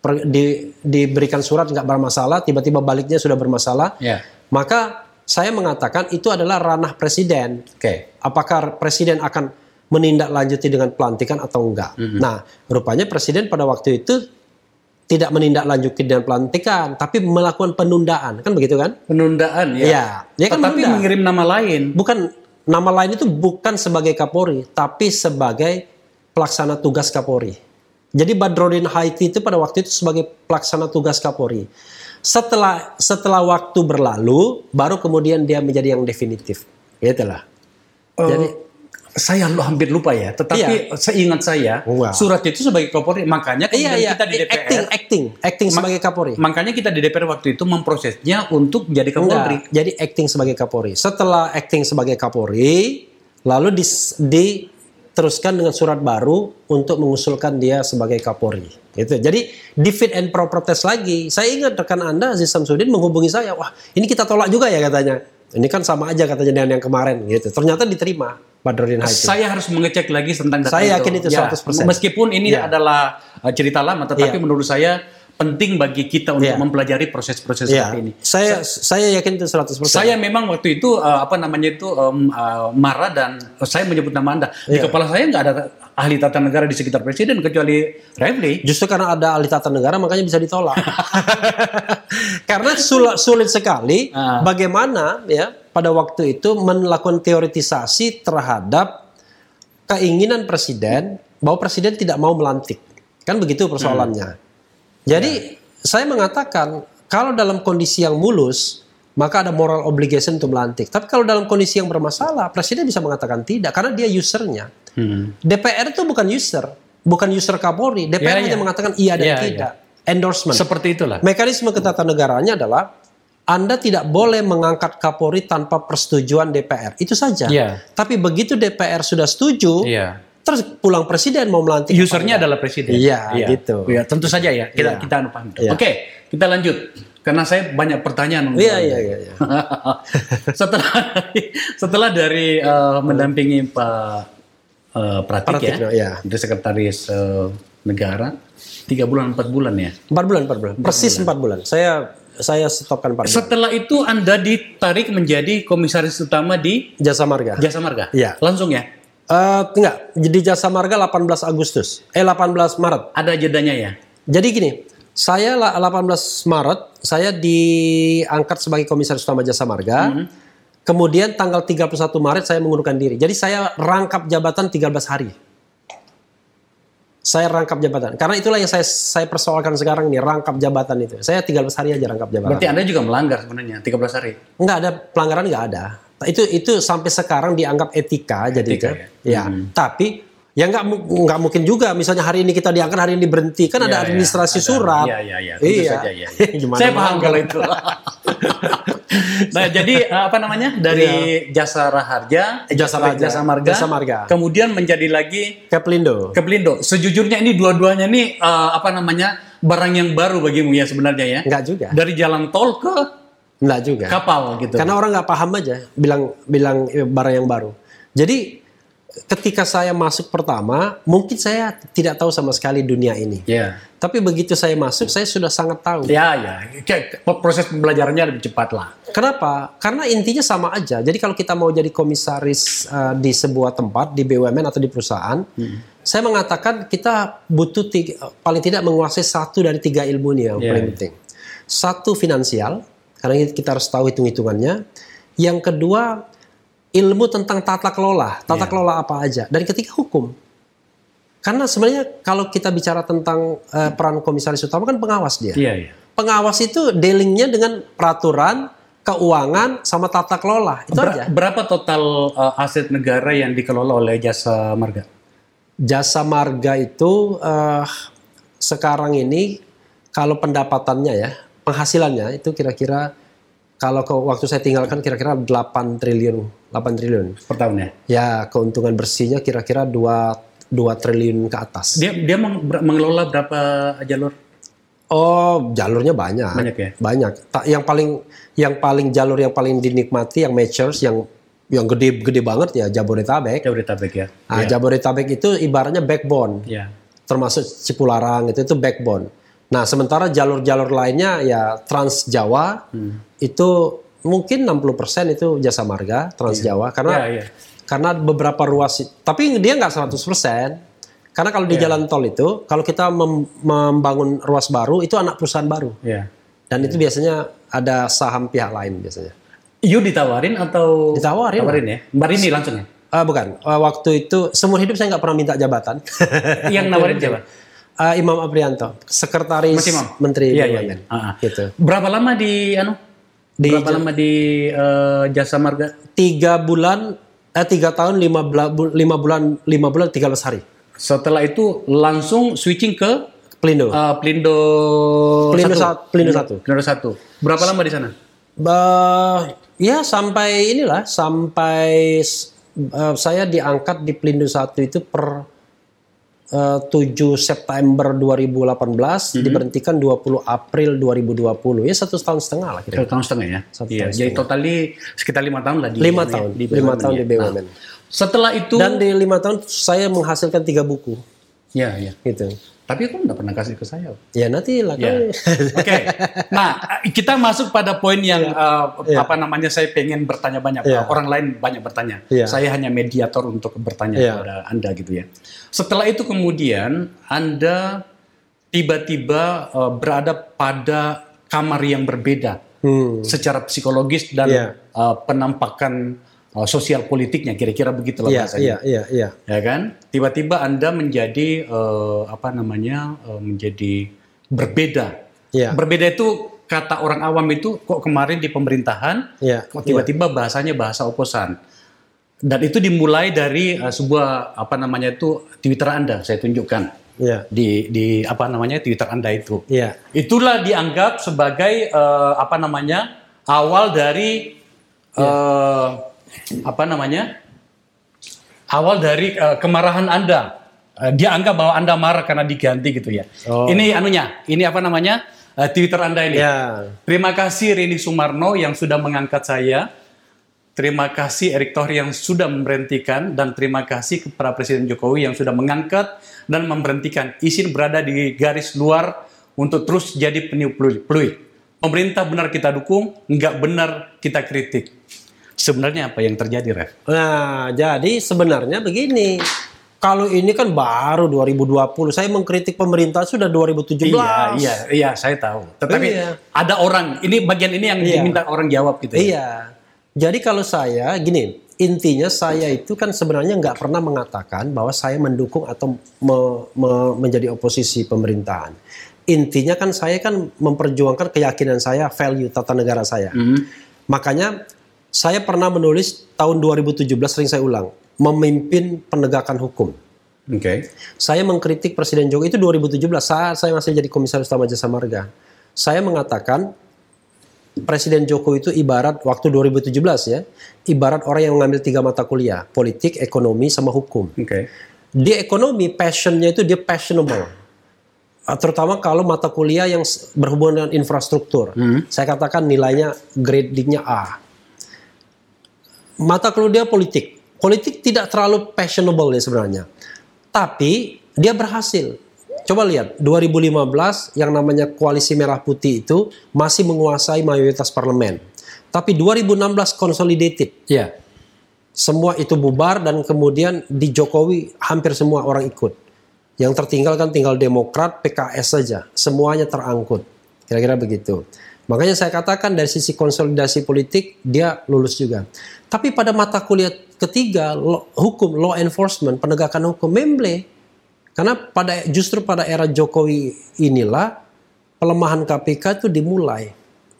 per- di- diberikan surat nggak bermasalah tiba-tiba baliknya sudah bermasalah Ya. maka saya mengatakan itu adalah ranah presiden Oke. apakah presiden akan menindaklanjuti dengan pelantikan atau enggak. Nah, rupanya presiden pada waktu itu tidak menindaklanjuti dengan pelantikan, tapi melakukan penundaan, kan begitu kan? Penundaan ya. Iya, dia kan menunda. mengirim nama lain. Bukan nama lain itu bukan sebagai Kapolri, tapi sebagai pelaksana tugas Kapolri. Jadi Badrodin Haiti itu pada waktu itu sebagai pelaksana tugas Kapolri. Setelah setelah waktu berlalu, baru kemudian dia menjadi yang definitif. Itulah. Eh, Jadi saya lu hampir lupa ya, tetapi seingat saya Wah. surat itu sebagai Kapolri, makanya iya kemudian iya kita di DPR, acting acting acting sebagai Kapolri. makanya kita di DPR waktu itu memprosesnya untuk jadi Kapolri. Enggak, jadi acting sebagai Kapolri. Setelah acting sebagai Kapolri, lalu dis- diteruskan dengan surat baru untuk mengusulkan dia sebagai Kapolri. Gitu. Jadi di fit and proper test lagi. Saya ingat rekan Anda Aziz Samsudin menghubungi saya, wah ini kita tolak juga ya katanya. Ini kan sama aja katanya dengan yang kemarin gitu. Ternyata diterima Haiti. Saya harus mengecek lagi tentang data Saya yakin itu Ya, 100%. Meskipun ini Ya. adalah uh, cerita lama, tetapi Ya. menurut saya penting bagi kita untuk Ya. mempelajari proses-proses Iya, seperti ini. saya saya yakin itu 100%. Saya memang waktu itu uh, apa namanya itu um, uh, marah dan uh, saya menyebut nama Anda. Di Iya. kepala saya nggak ada ahli tata negara di sekitar presiden kecuali Revli. Justru karena ada ahli tata negara makanya bisa ditolak. karena sul- sulit sekali Ah. bagaimana ya pada waktu itu melakukan teoritisasi terhadap keinginan presiden bahwa presiden tidak mau melantik. Kan begitu persoalannya. Jadi saya mengatakan kalau dalam kondisi yang mulus maka ada moral obligation untuk melantik. Tapi kalau dalam kondisi yang bermasalah, presiden bisa mengatakan tidak karena dia usernya. Hmm. DPR itu bukan user, bukan user Kapolri. DPR Ya, hanya ya. mengatakan iya dan Ya, tidak. Endorsement. Seperti itulah. Mekanisme ketatanegaranya adalah Anda tidak boleh mengangkat Kapolri tanpa persetujuan DPR. Itu saja. Iya. Tapi begitu DPR sudah setuju, Iya. terus pulang presiden mau melantik. Usernya adalah presiden. Iya, gitu. Iya, tentu saja ya. Kita Iya. kita anu paham. Iya. Oke, kita lanjut. Karena saya banyak pertanyaan. Iya, iya, iya. iya. setelah setelah dari eh, mendampingi Pak eh, Pratik, Pratik, ya, ya. dari sekretaris eh, negara tiga bulan empat bulan ya. Empat bulan, empat bulan. Persis empat bulan. Saya saya stopkan bulan. Setelah itu Anda ditarik menjadi komisaris utama di Jasa Marga. Jasa Marga. Iya. Langsung ya. Eh, enggak, jadi Jasa Marga 18 Agustus. Eh 18 Maret. Ada jedanya ya. Jadi gini, saya la- 18 Maret saya diangkat sebagai komisaris utama Jasa Marga. Hmm. Kemudian tanggal 31 Maret saya mengundurkan diri. Jadi saya rangkap jabatan 13 hari. Saya rangkap jabatan. Karena itulah yang saya saya persoalkan sekarang nih, rangkap jabatan itu. Saya 13 hari aja rangkap jabatan. Berarti Anda juga melanggar sebenarnya 13 hari. Enggak ada pelanggaran enggak ada. Itu itu sampai sekarang dianggap etika, jadi Etika, kan. ya. Ya. Tapi ya nggak nggak mungkin juga misalnya hari ini kita diangkat hari ini diberhenti kan ada Ya, ya, administrasi ada. surat. Iya, iya, iya. Tentu saja, iya, iya. Gimana Saya paham kalau itu. nah, jadi eh, apa namanya? Dari jasa Raharja, eh, Jasa Raharja, jasa Marga, Jasa Marga. kemudian menjadi lagi Kepelindo. ke Pelindo. Sejujurnya ini dua-duanya ini eh, apa namanya? barang yang baru bagimu ya sebenarnya ya. Enggak juga. Dari jalan tol ke Enggak juga. kapal gitu. Karena orang nggak paham aja bilang bilang eh, barang yang baru. Jadi ketika saya masuk pertama, mungkin saya tidak tahu sama sekali dunia ini. Ya. Tapi begitu saya masuk, saya sudah sangat tahu. Ya, ya. Kayak proses pembelajarannya lebih cepat lah. Kenapa? Karena intinya sama aja. Jadi kalau kita mau jadi komisaris uh, di sebuah tempat, di BUMN atau di perusahaan, saya mengatakan kita butuh tiga, paling tidak menguasai satu dari tiga ilmu ini yang Iya, paling iya. penting. Satu finansial, karena kita harus tahu hitung-hitungannya. Yang kedua ilmu tentang tata kelola, tata Iya. kelola apa aja. Dan ketiga hukum. Karena sebenarnya kalau kita bicara tentang uh, peran komisaris utama kan pengawas dia Iya, iya. pengawas itu dealingnya dengan peraturan, keuangan, sama tata kelola. Itu Ber- aja. berapa total eh, aset negara yang dikelola oleh Jasa Marga? Jasa marga itu eh, sekarang ini kalau pendapatannya ya, penghasilannya itu kira-kira kalau ke waktu saya tinggalkan kira-kira 8 triliun, 8 triliun. per tahun ya? Ya, keuntungan bersihnya kira-kira 2 2 triliun ke atas. Dia dia meng- mengelola berapa jalur? Oh, jalurnya banyak. Banyak ya? Banyak. Ta- Yang paling yang paling jalur yang paling dinikmati yang matchers yang yang gede-gede banget ya Jabodetabek. Jabodetabek ya. Nah, Jabodetabek itu ibaratnya backbone, Iya. termasuk Cipularang itu itu backbone. Nah, sementara jalur-jalur lainnya ya Trans Jawa Hmm. itu mungkin 60% itu jasa marga Trans Jawa karena Iya, iya. karena beberapa ruas tapi dia nggak 100%. Karena kalau di Iya. jalan tol itu kalau kita mem- membangun ruas baru itu anak perusahaan baru. Iya. Dan itu biasanya ada saham pihak lain biasanya. You ditawarin atau Ditawarin. Tawarin ya. Mbak Rini langsung ya. Ah bukan, Ah, waktu itu seumur hidup saya nggak pernah minta jabatan. Yang nawarin siapa? Ah, Imam Aprianto, sekretaris Mas Imam? Menteri Iya, iya, BUMN. iya. Ah. Gitu. Berapa lama di anu? Di Berapa lama di eh, Jasa Marga? Tiga bulan, eh tiga tahun lima, bula- bu- lima bulan, lima bulan tiga belas hari. Setelah itu langsung switching ke Pelindo. eh, Pelindo Pelindo satu. sa- Pelindo satu. Pelindo satu. Berapa lama di sana? Ba- ya sampai inilah sampai eh, saya diangkat di Pelindo satu itu per 7 September 2018 Mhm. diberhentikan 20 April 2020 ya satu tahun setengah lah kira Satu tahun setengah ya. Satu iya. tahun Jadi totali sekitar lima tahun lah di lima tahun di lima BUMN tahun ya. di BUMN Setelah itu, dan di lima tahun saya menghasilkan tiga buku ya ya. gitu Tapi kamu nggak pernah kasih ke saya. ya nanti lah Ya. Oke. Nah, kita masuk pada poin yang eh, Iya. apa namanya saya pengen bertanya banyak. Iya. Orang lain banyak bertanya. Iya. Saya hanya mediator untuk bertanya Iya. kepada Anda gitu ya. Setelah itu kemudian Anda tiba-tiba eh, berada pada kamar yang berbeda Hmm. secara psikologis dan Iya. eh, penampakan eh, sosial politiknya kira-kira begitulah iya bahasanya. iya iya iya. Ya kan? Tiba-tiba anda menjadi eh, apa namanya eh, menjadi berbeda. Iya. Berbeda itu kata orang awam itu kok kemarin di pemerintahan iya kok tiba-tiba bahasanya bahasa oposan. Dan itu dimulai dari uh, sebuah apa namanya itu Twitter Anda, saya tunjukkan. Ya. di di apa namanya Twitter Anda itu. Ya. Itulah dianggap sebagai eh, apa namanya awal dari eh, apa namanya awal dari eh, kemarahan Anda. Eh, dia anggap bahwa Anda marah karena diganti gitu ya. Oh. Ini anunya, ini apa namanya eh, Twitter Anda ini. Ya. Terima kasih Rini Sumarno yang sudah mengangkat saya. Terima kasih Erick Thohir yang sudah memberhentikan dan terima kasih kepada Presiden Jokowi yang sudah mengangkat dan memberhentikan. Izin berada di garis luar untuk terus jadi peniup peluit. peluit. Pemerintah benar kita dukung, nggak benar kita kritik. Sebenarnya apa yang terjadi, Ref? Nah, jadi sebenarnya begini. Kalau ini kan baru 2020, saya mengkritik pemerintah sudah 2017. Iya, iya, iya, saya tahu. Tetapi Iya. ada orang, ini bagian ini yang Iya. diminta orang jawab gitu. ya. Iya. Jadi kalau saya gini, intinya saya itu kan sebenarnya nggak pernah mengatakan bahwa saya mendukung atau me- me- menjadi oposisi pemerintahan. Intinya kan saya kan memperjuangkan keyakinan saya, value tata negara saya. Mhm. Makanya saya pernah menulis tahun 2017 sering saya ulang, memimpin penegakan hukum. Oke. Saya mengkritik Presiden Jokowi itu 2017 saat saya masih jadi Komisaris Utama Jasa Marga. Saya mengatakan Presiden Jokowi itu ibarat waktu 2017 ya, ibarat orang yang mengambil tiga mata kuliah, politik, ekonomi, sama hukum. Oke. Di ekonomi passionnya itu dia passionable. Terutama kalau mata kuliah yang berhubungan dengan infrastruktur. Saya katakan nilainya gradingnya A. Mata kuliah dia politik. Politik tidak terlalu passionable ya sebenarnya. Tapi dia berhasil. Coba lihat 2015 yang namanya koalisi merah putih itu masih menguasai mayoritas parlemen. Tapi 2016 consolidated. Iya. Semua itu bubar dan kemudian di Jokowi hampir semua orang ikut. Yang tertinggal kan tinggal Demokrat, PKS saja. Semuanya terangkut. Kira-kira begitu. Makanya saya katakan dari sisi konsolidasi politik dia lulus juga. Tapi pada mata kuliah ketiga lo- hukum law enforcement penegakan hukum memble. Karena pada justru pada era Jokowi inilah pelemahan KPK itu dimulai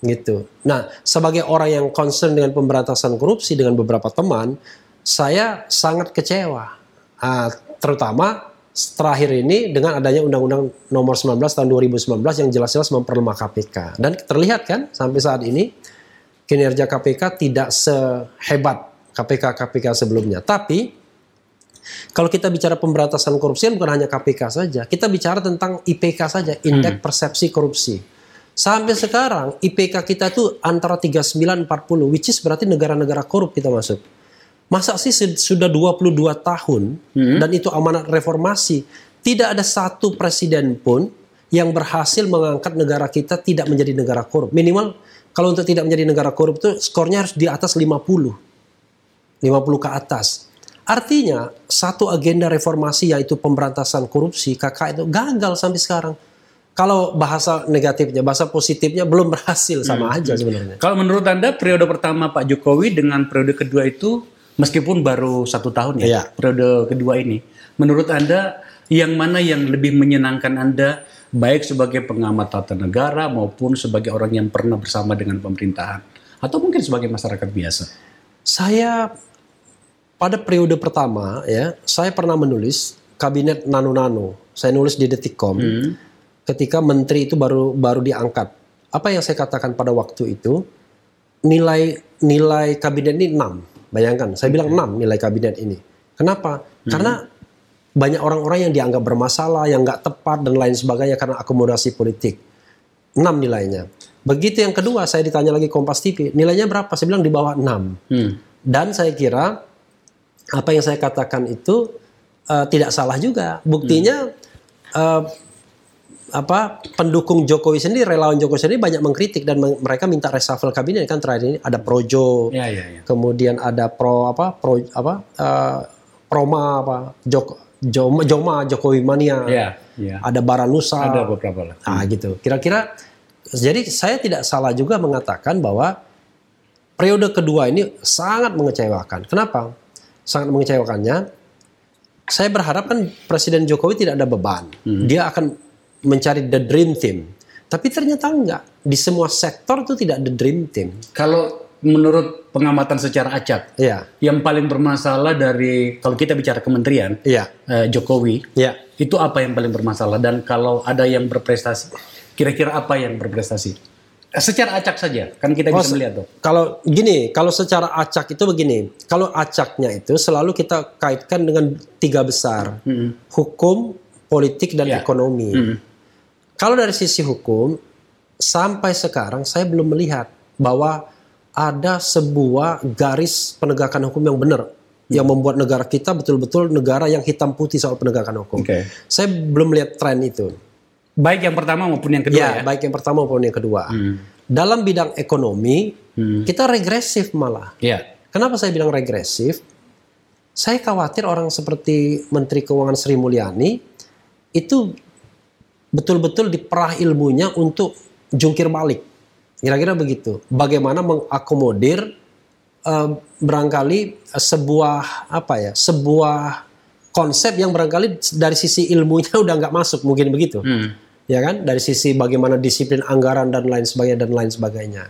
gitu. Nah, sebagai orang yang concern dengan pemberantasan korupsi dengan beberapa teman, saya sangat kecewa. Ah, terutama terakhir ini dengan adanya Undang-Undang Nomor 19 tahun 2019 yang jelas-jelas memperlemah KPK. Dan terlihat kan sampai saat ini kinerja KPK tidak sehebat KPK-KPK sebelumnya. Tapi kalau kita bicara pemberantasan korupsi kan bukan hanya KPK saja, kita bicara tentang IPK saja, Indeks Persepsi Korupsi. Sampai sekarang IPK kita tuh antara 39 40, which is berarti negara-negara korup kita masuk. Masa sih sud- sudah 22 tahun dan itu amanat reformasi, tidak ada satu presiden pun yang berhasil mengangkat negara kita tidak menjadi negara korup. Minimal kalau untuk tidak menjadi negara korup itu skornya harus di atas 50. 50 ke atas. Artinya satu agenda reformasi yaitu pemberantasan korupsi KK itu gagal sampai sekarang. Kalau bahasa negatifnya, bahasa positifnya belum berhasil sama aja sebenarnya. Kalau menurut Anda periode pertama Pak Jokowi dengan periode kedua itu meskipun baru satu tahun ya Iya. periode kedua ini, menurut Anda yang mana yang lebih menyenangkan Anda baik sebagai pengamat tata negara maupun sebagai orang yang pernah bersama dengan pemerintahan atau mungkin sebagai masyarakat biasa? Saya pada periode pertama ya, saya pernah menulis kabinet nano-nano. Saya nulis di Detikcom ketika menteri itu baru baru diangkat. Apa yang saya katakan pada waktu itu nilai nilai kabinet ini 6. Bayangkan, saya bilang 6 nilai kabinet ini. Kenapa? Karena banyak orang-orang yang dianggap bermasalah, yang nggak tepat dan lain sebagainya karena akomodasi politik. 6 nilainya. Begitu yang kedua saya ditanya lagi Kompas TV, nilainya berapa? Saya bilang di bawah 6. Hmm. Dan saya kira apa yang saya katakan itu eh, tidak salah juga. Buktinya eh, apa pendukung Jokowi sendiri, relawan Jokowi sendiri banyak mengkritik dan meng- mereka minta reshuffle kabinet kan terakhir ini ada Projo, Ya ya ya. kemudian ada Pro apa Pro apa eh, Proma apa Jok Joma, Joma Jokowi Mania, Ya ya. ada Baranusa, Ada beberapa lah. Ah gitu. Kira-kira jadi saya tidak salah juga mengatakan bahwa periode kedua ini sangat mengecewakan. Kenapa? Sangat mengecewakannya. Saya berharap kan Presiden Jokowi tidak ada beban. Dia akan mencari the dream team. Tapi ternyata enggak. Di semua sektor itu tidak the dream team. Kalau menurut pengamatan secara acak, Iya. yang paling bermasalah dari kalau kita bicara kementerian Iya. eh, Jokowi, Iya. itu apa yang paling bermasalah dan kalau ada yang berprestasi, kira-kira apa yang berprestasi? Secara acak saja, kan kita Oh, bisa melihat tuh. Kalau gini, kalau secara acak itu begini. Kalau acaknya itu selalu kita kaitkan dengan tiga besar. Mm-mm. Hukum, politik, dan Ya. ekonomi. Mm. Kalau dari sisi hukum, sampai sekarang saya belum melihat bahwa ada sebuah garis penegakan hukum yang benar. Yang membuat negara kita betul-betul negara yang hitam putih soal penegakan hukum. Oke. Saya belum melihat tren itu. Baik yang pertama maupun yang kedua Ya, ya. baik yang pertama maupun yang kedua. Hmm. Dalam bidang ekonomi, Hmm. kita regresif malah. Ya. Kenapa saya bilang regresif? Saya khawatir orang seperti Menteri Keuangan Sri Mulyani itu betul-betul diperah ilmunya untuk jungkir balik. Kira-kira begitu. Bagaimana mengakomodir eh, barangkali sebuah apa ya, sebuah konsep yang barangkali dari sisi ilmunya udah nggak masuk, mungkin begitu Hmm. ya kan dari sisi bagaimana disiplin anggaran dan lain sebagainya dan lain sebagainya.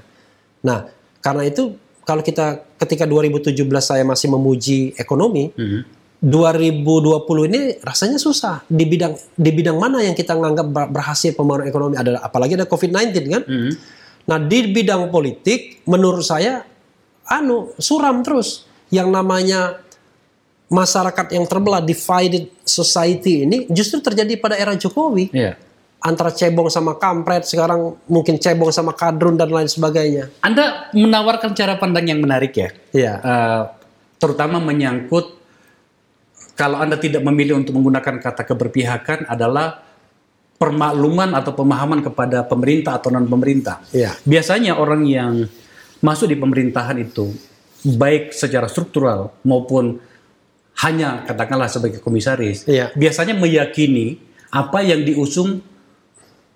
Nah, karena itu kalau kita ketika 2017 saya masih memuji ekonomi, Hmm. 2020 ini rasanya susah di bidang di bidang mana yang kita menganggap ber- berhasil pembangunan ekonomi adalah apalagi ada Covid-19 kan. Hmm. Nah, di bidang politik menurut saya anu suram terus yang namanya masyarakat yang terbelah divided society ini justru terjadi pada era Jokowi Ya. antara cebong sama kampret sekarang mungkin cebong sama kadrun dan lain sebagainya. Anda menawarkan cara pandang yang menarik ya. Iya. Eh, terutama menyangkut kalau Anda tidak memilih untuk menggunakan kata keberpihakan adalah permakluman atau pemahaman kepada pemerintah atau non pemerintah. Iya. Biasanya orang yang masuk di pemerintahan itu baik secara struktural maupun hanya katakanlah sebagai komisaris, Iya. biasanya meyakini apa yang diusung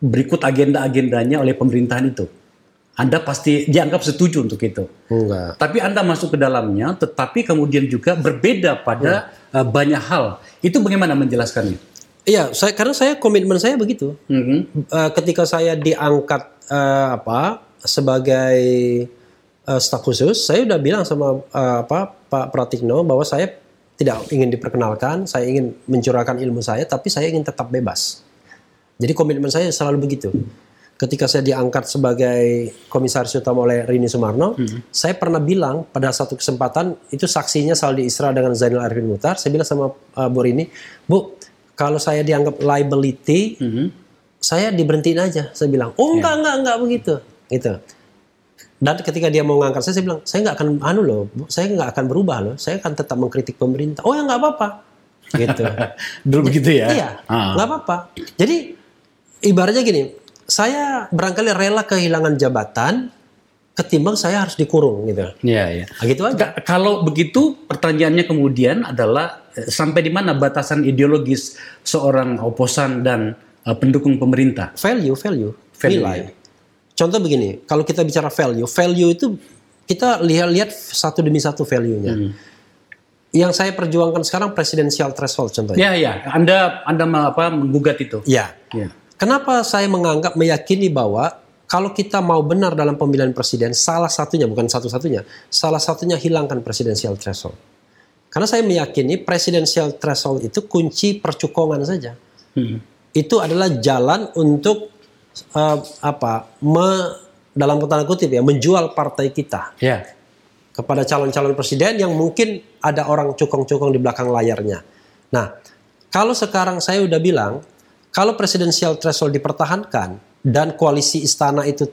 berikut agenda-agendanya oleh pemerintahan itu. Anda pasti dianggap setuju untuk itu. Enggak. Tapi Anda masuk ke dalamnya, tetapi kemudian juga berbeda pada uh, banyak hal. Itu bagaimana menjelaskannya? Iya, saya karena saya komitmen saya begitu. Mhm. Eh, ketika saya diangkat eh, apa sebagai eh, staf khusus, saya udah bilang sama eh, apa Pak Pratikno bahwa saya tidak ingin diperkenalkan, saya ingin mencurahkan ilmu saya, tapi saya ingin tetap bebas. Jadi komitmen saya selalu begitu. Ketika saya diangkat sebagai komisaris utama oleh Rini Sumarno, saya pernah bilang pada satu kesempatan itu saksinya Saldi Isra dengan Zainal Arifin Mutar, saya bilang sama uh, Bu Rini, Bu, kalau saya dianggap liability, Mhm. saya diberhentiin aja. Saya bilang, oh enggak enggak enggak begitu, gitu. Dan ketika dia mau ngangkat saya, saya bilang, saya nggak akan anu loh, Bu, saya nggak akan berubah loh, saya akan tetap mengkritik pemerintah. Oh ya nggak apa-apa, gitu. Dulu begitu ya? Iya, Ah. nggak apa-apa. Jadi ibaratnya gini, saya barangkali rela kehilangan jabatan ketimbang saya harus dikurung gitu. Iya, iya. Nah, gitu aja. Ka- Kalau begitu pertanyaannya kemudian adalah eh, sampai di mana batasan ideologis seorang oposan dan eh, pendukung pemerintah? Value, value, Value, nilai. Contoh begini, kalau kita bicara value, value itu kita lihat-lihat satu demi satu value-nya. Hmm. Yang saya perjuangkan sekarang presidensial threshold contohnya. Ya, ya. Anda Anda apa menggugat itu? Ya. Ya. Kenapa saya menganggap meyakini bahwa kalau kita mau benar dalam pemilihan presiden, salah satunya bukan satu-satunya, salah satunya hilangkan presidensial threshold. Karena saya meyakini presidensial threshold itu kunci percukongan saja. Hmm. Itu adalah jalan untuk eh, apa? Me, dalam tanda kutip ya, menjual partai kita Ya. kepada calon-calon presiden yang mungkin ada orang cukong-cukong di belakang layarnya. Nah, kalau sekarang saya udah bilang, kalau presidensial threshold dipertahankan dan koalisi istana itu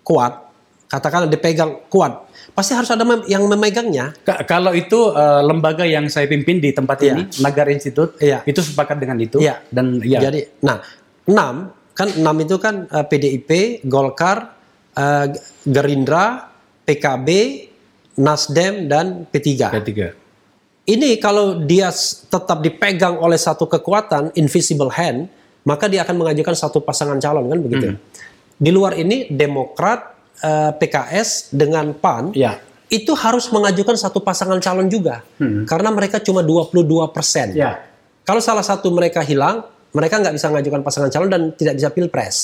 kuat, katakanlah dipegang kuat, pasti harus ada mem- yang memegangnya. Ka- kalau itu eh, lembaga yang saya pimpin di tempat Iya. ini, Nagar Institute, Iya. itu sepakat dengan itu. Iya. Dan ya. Jadi, nah, enam kan enam itu kan eh, PDIP, Golkar, eh, Gerindra, PKB, Nasdem dan P3. Ketiga. Ini kalau dia tetap dipegang oleh satu kekuatan invisible hand, maka dia akan mengajukan satu pasangan calon kan begitu. Di luar ini Demokrat, eh, PKS dengan PAN Ya. itu harus mengajukan satu pasangan calon juga, karena mereka cuma 22 persen. Ya. Kalau salah satu mereka hilang, mereka nggak bisa mengajukan pasangan calon dan tidak bisa pilpres.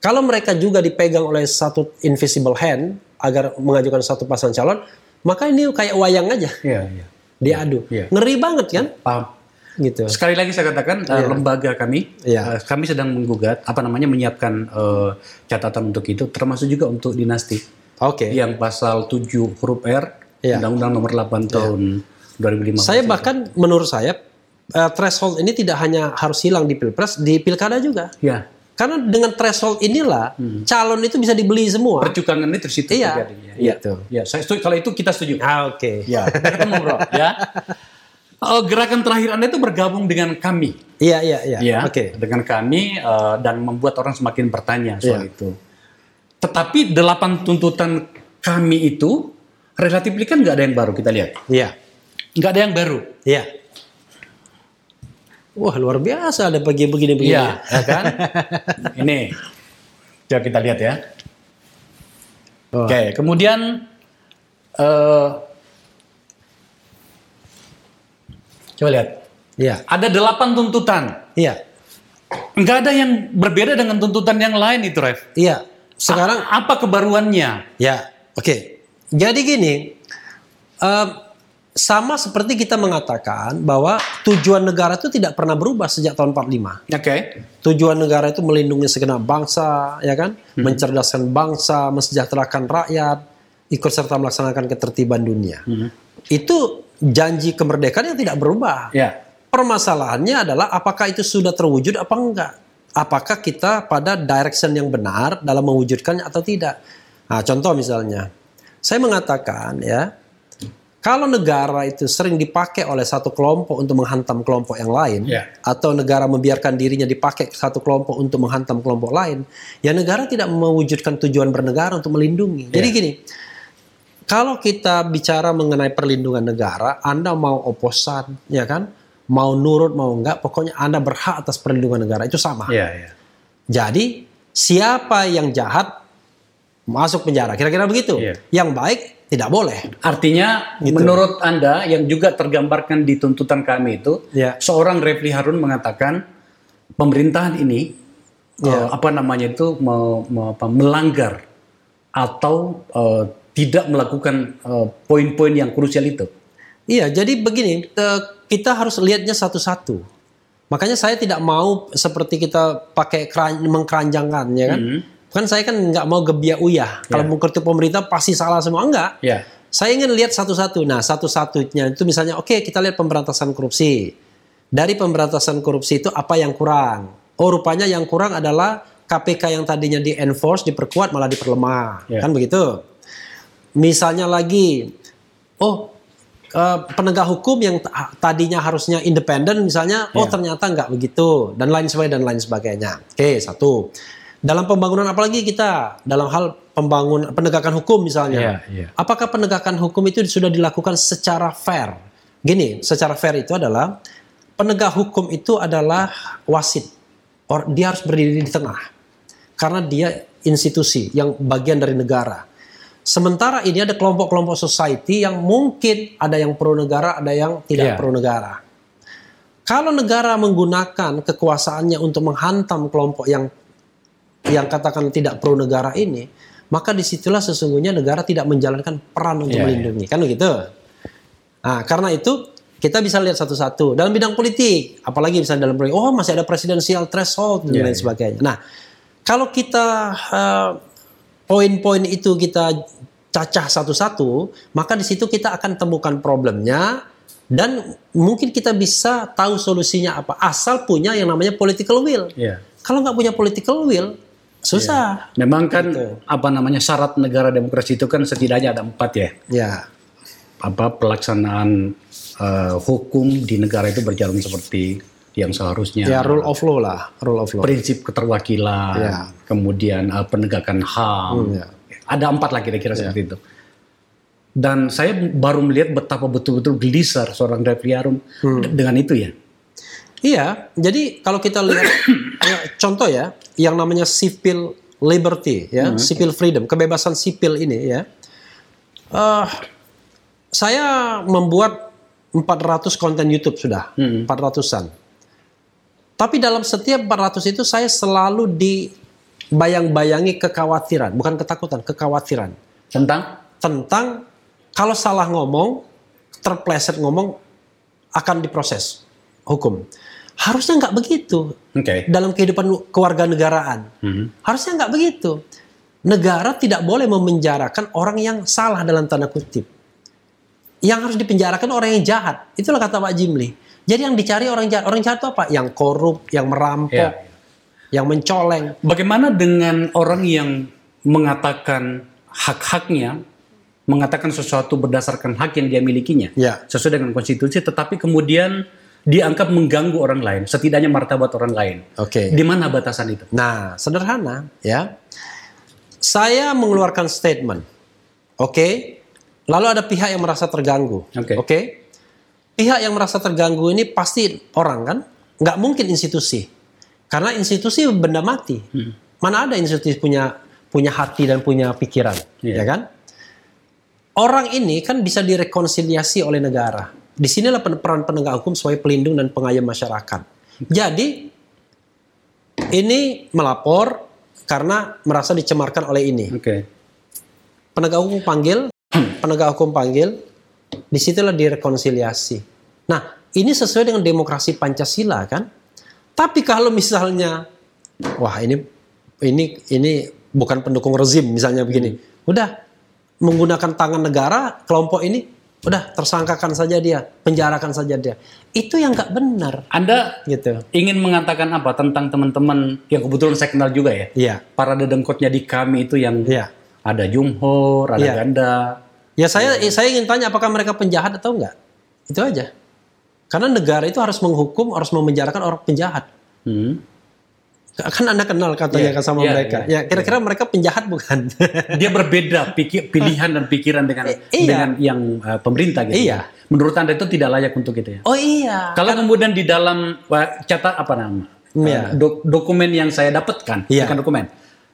Kalau mereka juga dipegang oleh satu invisible hand, agar mengajukan satu pasangan calon, maka ini kayak wayang aja Iya, iya. diadu. Iya. Ngeri banget kan? Paham. Gitu. Sekali lagi saya katakan eh, lembaga kami, Iya. eh, kami sedang menggugat, apa namanya menyiapkan eh, catatan untuk itu, termasuk juga untuk dinasti Oke. yang pasal 7 huruf R, Iya. Undang-Undang Nomor 8 tahun 2015. Saya bahkan menurut saya eh, threshold ini tidak hanya harus hilang di pilpres, di pilkada juga. ya Karena dengan threshold inilah calon itu bisa dibeli semua. percukangan ini terus itu Iya. terjadi. Ya, Gitu. ya, saya setuju. Kalau itu kita setuju. Ah, Oke. Ya, kita ketemu bro. Ya. Oh, gerakan terakhir Anda itu bergabung dengan kami. Iya iya iya. ya, Oke. dengan kami eh, dan membuat orang semakin bertanya soal Iya. itu. Tetapi delapan tuntutan kami itu relatif kan nggak ada yang baru kita lihat, Iya. nggak ada yang baru. Iya. Wah luar biasa ada pagi begini-begini. Iya, ya kan? Ini, coba kita lihat ya. Oh. Oke, kemudian eh coba lihat, Iya. ada delapan tuntutan. Iya. Nggak ada yang berbeda dengan tuntutan yang lain itu, Ref. Iya. Sekarang A- apa kebaruannya? Ya, oke. Jadi gini, em, sama seperti kita mengatakan bahwa tujuan negara itu tidak pernah berubah sejak tahun 45. Oke. Tujuan negara itu melindungi segenap bangsa, ya kan, mencerdaskan bangsa, mensejahterakan rakyat, ikut serta melaksanakan ketertiban dunia. Itu janji kemerdekaan yang tidak berubah. Ya. Permasalahannya adalah apakah itu sudah terwujud apa enggak? Apakah kita pada direction yang benar dalam mewujudkannya atau tidak? Nah, contoh misalnya, saya mengatakan ya, kalau negara itu sering dipakai oleh satu kelompok untuk menghantam kelompok yang lain, Ya. atau negara membiarkan dirinya dipakai satu kelompok untuk menghantam kelompok lain, ya negara tidak mewujudkan tujuan bernegara untuk melindungi. Jadi Ya. gini, kalau kita bicara mengenai perlindungan negara, Anda mau oposan, ya kan? Mau nurut, mau enggak, pokoknya Anda berhak atas perlindungan negara. Itu sama. Ya, ya. Jadi, siapa yang jahat masuk penjara. Kira-kira begitu. Iya. Yang baik tidak boleh. Artinya, Gitu. menurut Anda yang juga tergambarkan di tuntutan kami itu, Ya. seorang Refli Harun mengatakan pemerintahan ini Ya. eh, apa namanya itu me- me- apa, melanggar atau eh, tidak melakukan eh, poin-poin yang krusial itu. Iya, jadi begini, eh, kita harus lihatnya satu-satu. Makanya saya tidak mau seperti kita pakai keran- mengkeranjangkan, ya kan? Mhm. Kan saya kan nggak mau gebiak uyah. Kalau mengkritik pemerintah pasti salah semua enggak. Ya. Saya ingin lihat satu-satu. Nah, satu-satunya itu misalnya, oke kita lihat pemberantasan korupsi. Dari pemberantasan korupsi itu apa yang kurang? Oh, rupanya yang kurang adalah KPK yang tadinya di enforce, diperkuat malah diperlemah, Ya. kan begitu? Misalnya lagi, oh eh, penegak hukum yang ta- tadinya harusnya independen, misalnya, oh Ya. ternyata nggak begitu, dan lain sebagainya dan lain sebagainya. Oke, satu. Dalam pembangunan apalagi kita dalam hal pembangun penegakan hukum misalnya. Iya, iya. Apakah penegakan hukum itu sudah dilakukan secara fair? Gini, secara fair itu adalah penegak hukum itu adalah wasit. Or, dia harus berdiri di tengah. Karena dia institusi yang bagian dari negara. Sementara ini ada kelompok-kelompok society yang mungkin ada yang pro negara, ada yang tidak Iya. pro negara. Kalau negara menggunakan kekuasaannya untuk menghantam kelompok yang yang katakan tidak pro negara ini, maka di situlah sesungguhnya negara tidak menjalankan peran untuk Iya, melindungi, kan begitu? Nah, karena itu kita bisa lihat satu-satu dalam bidang politik, apalagi misalnya dalam politik, oh masih ada presidensial threshold dan Iya, lain iya. sebagainya. Nah, kalau kita eh, poin-poin itu kita cacah satu-satu, maka di situ kita akan temukan problemnya dan mungkin kita bisa tahu solusinya apa asal punya yang namanya political will. Ya. Kalau nggak punya political will, susah. Memang kan Gitu. apa namanya syarat negara demokrasi itu kan setidaknya ada empat ya. Ya, Apa pelaksanaan eh, hukum di negara itu berjalan seperti yang seharusnya. ya rule of law lah, rule of law. prinsip keterwakilan, Ya. kemudian eh, penegakan HAM. Hmm, ya. Ada empat lah kira-kira seperti itu. Dan saya baru melihat betapa betul-betul gelisar seorang Refli Harun Hmm. dengan itu ya. Iya, jadi kalau kita lihat ya, contoh ya, yang namanya civil liberty ya, civil freedom, kebebasan sipil ini ya. eh saya membuat 400 konten YouTube sudah, 400-an. Tapi dalam setiap 400 itu saya selalu dibayang-bayangi kekhawatiran, bukan ketakutan, kekhawatiran. Tentang? tentang kalau salah ngomong, terpleset ngomong akan diproses hukum. Harusnya nggak begitu Oke. dalam kehidupan kewarganegaraan. Mhm. Harusnya nggak begitu. Negara tidak boleh memenjarakan orang yang salah dalam tanda kutip. Yang harus dipenjarakan orang yang jahat. Itulah kata Pak Jimli. Jadi yang dicari orang jahat. Orang jahat itu apa? Yang korup, yang merampok, Ya. yang mencoleng. Bagaimana dengan orang yang mengatakan hak-haknya, mengatakan sesuatu berdasarkan hak yang dia milikinya, Ya. sesuai dengan konstitusi, tetapi kemudian dianggap mengganggu orang lain, setidaknya martabat orang lain. Oke. Di mana batasan itu? Nah, sederhana ya. Saya mengeluarkan statement. Oke. Lalu ada pihak yang merasa terganggu. Oke. Pihak yang merasa terganggu ini pasti orang kan? Nggak mungkin institusi. Karena institusi benda mati. Hmm. Mana ada institusi punya punya hati dan punya pikiran, Iya. ya kan? Orang ini kan bisa direkonsiliasi oleh negara. Di sinilah peran penegak hukum sebagai pelindung dan pengayom masyarakat. Jadi ini melapor karena merasa dicemarkan oleh ini. Oke. Penegak hukum panggil, penegak hukum panggil, di situlah direkonsiliasi. Nah, ini sesuai dengan demokrasi Pancasila kan? Tapi kalau misalnya, wah ini ini ini bukan pendukung rezim misalnya begini, udah menggunakan tangan negara kelompok ini, udah tersangkakan saja dia, penjarakan saja dia. Itu yang nggak benar, Anda gitu. ingin mengatakan apa tentang teman-teman yang kebetulan saya kenal juga ya? Iya, Para dedengkotnya di kami itu yang iya. ada Jumhor, ada Iya. Ganda. Ya saya saya ingin tanya apakah mereka penjahat atau enggak? Itu aja. Karena negara itu harus menghukum, harus memenjarakan orang penjahat. Hmm. Kan Anda kenal katanya Iya, kan sama iya, mereka. iya, ya kira-kira mereka penjahat bukan? Dia berbeda pikir, pilihan dan pikiran dengan Eh, iya. dengan yang uh, pemerintah gitu. Iya. Menurut Anda itu tidak layak untuk itu ya? oh iya. Kalau kemudian di dalam uh, catat apa nama? Iya. Uh, dok- dokumen yang saya dapatkan, Iya. bukan dokumen.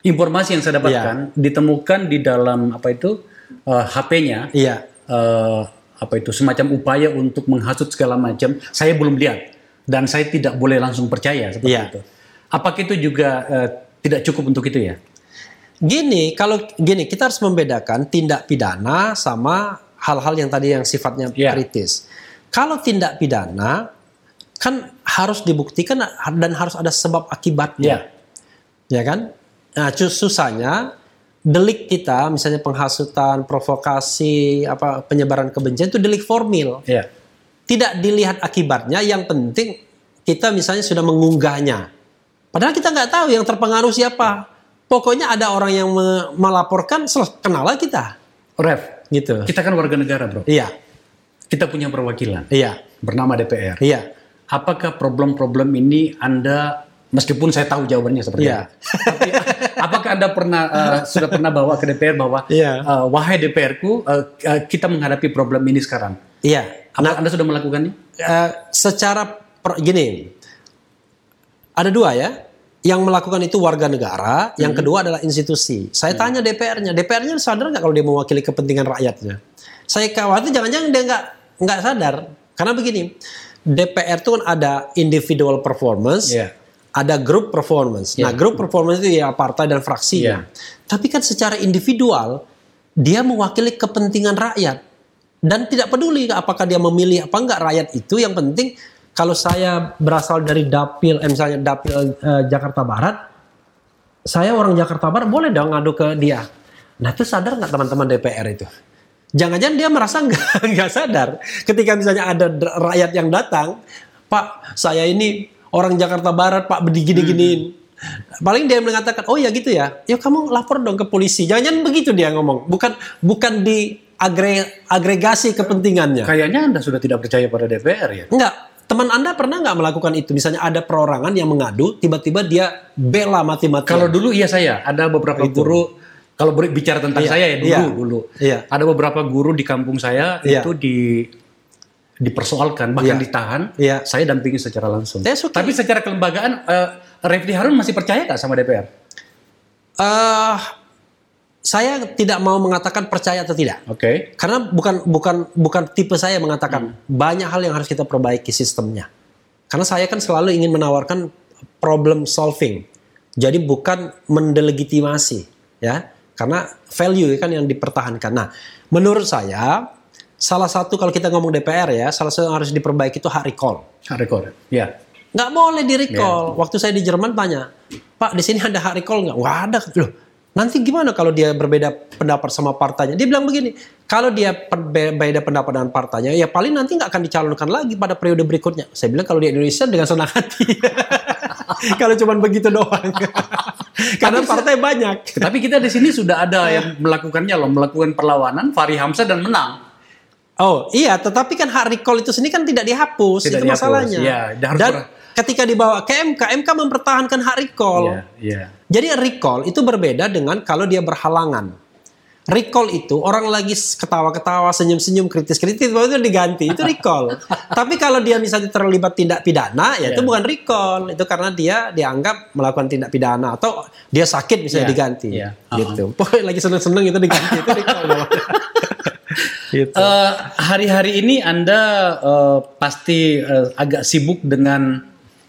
Informasi yang saya dapatkan ditemukan di dalam apa itu uh, HP-nya Iya. eh, apa itu semacam upaya untuk menghasut segala macam. Saya belum lihat dan saya tidak boleh langsung percaya seperti Iya. itu. Apakah itu juga eh, tidak cukup untuk itu ya? Gini, kalau gini kita harus membedakan tindak pidana sama hal-hal yang tadi yang sifatnya Iya. kritis. Kalau tindak pidana kan harus dibuktikan dan harus ada sebab akibatnya. Ya. ya kan? Nah, susahnya delik kita, misalnya penghasutan, provokasi, apa penyebaran kebencian itu delik formil. Ya. Tidak dilihat akibatnya, yang penting kita misalnya sudah mengunggahnya. Padahal kita nggak tahu yang terpengaruh siapa. Pokoknya ada orang yang me- melaporkan, kenal kita, Ref, gitu. kita kan warga negara, bro. Iya, Kita punya perwakilan iya, bernama DPR. iya, Apakah problem-problem ini Anda meskipun saya tahu jawabannya seperti Iya. apa. Tapi apakah Anda pernah eh, sudah pernah bawa ke DPR bahwa Iya. eh, wahai DPR-ku eh, eh, kita menghadapi problem ini sekarang. iya. Apa Anda sudah melakukannya? Eh, secara per- gini, ada dua ya. Yang melakukan itu warga negara, yang kedua adalah institusi. Saya tanya DPR-nya, DPR-nya sadar nggak kalau dia mewakili kepentingan rakyatnya? Saya khawatir jangan-jangan dia nggak nggak sadar, karena begini, DPR itu kan ada individual performance, Iya. Ada group performance. Nah, Iya. group performance itu ya partai dan fraksinya. Tapi kan secara individual dia mewakili kepentingan rakyat dan tidak peduli apakah dia memilih apa enggak rakyat itu yang penting kalau saya berasal dari dapil eh, misalnya dapil eh, Jakarta Barat saya orang Jakarta Barat boleh dong ngadu ke dia nah itu sadar nggak teman-teman DPR itu jangan-jangan dia merasa nggak sadar ketika misalnya ada rakyat yang datang Pak saya ini orang Jakarta Barat Pak begini-giniin paling dia mengatakan oh ya gitu ya ya kamu lapor dong ke polisi jangan-jangan begitu dia ngomong bukan bukan di agre- agregasi kepentingannya Kayaknya Anda sudah tidak percaya pada DPR ya. Enggak. Teman Anda pernah nggak melakukan itu? Misalnya ada perorangan yang mengadu, tiba-tiba dia bela mati-matian. Kalau dulu iya saya, ada beberapa guru kalau bicara tentang Iya, saya ya dulu iya, dulu. iya. Ada beberapa guru di kampung saya Iya. itu di dipersoalkan bahkan Iya. ditahan. Iya. Saya dampingi secara langsung. Okay. Tapi secara kelembagaan eh, Refli Harun masih percaya nggak sama DPR? Eh, saya tidak mau mengatakan percaya atau tidak. Oke. Karena bukan bukan bukan tipe saya mengatakan banyak hal yang harus kita perbaiki sistemnya. Karena saya kan selalu ingin menawarkan problem solving. Jadi bukan mendelegitimasi, ya. Karena value kan yang dipertahankan. Nah, menurut saya salah satu kalau kita ngomong DPR ya, salah satu yang harus diperbaiki itu hak recall. Hak recall. Ya. Nggak boleh di recall. Waktu saya di Jerman tanya, Pak di sini ada hak recall nggak? Nggak ada. Loh, nanti gimana kalau dia berbeda pendapat sama partainya? Dia bilang begini, kalau dia berbeda pendapat dengan partainya, ya paling nanti nggak akan dicalonkan lagi pada periode berikutnya. Saya bilang kalau di Indonesia dengan senang hati. kalau cuma begitu doang. Karena partai banyak. Tapi kita di sini sudah ada yang melakukannya loh, melakukan perlawanan Fahri Hamzah dan menang. Oh iya, tetapi kan hak recall itu sendiri kan tidak dihapus, Tidak itu dihapus, masalahnya. ya, harus Dan ber- ketika dibawa ke MK, MK mempertahankan hak recall. Iya, iya. Jadi recall itu berbeda dengan kalau dia berhalangan. Recall itu orang lagi ketawa-ketawa, senyum-senyum, kritis-kritis, baru itu diganti. Itu recall. Tapi kalau dia misalnya terlibat tindak pidana, ya itu Iya. bukan recall. Itu karena dia dianggap melakukan tindak pidana atau dia sakit misalnya Iya, diganti. iya. Gitu. Pokoknya lagi seneng-seneng itu diganti. itu recall. gitu. Eh, hari-hari ini Anda eh, pasti eh, agak sibuk dengan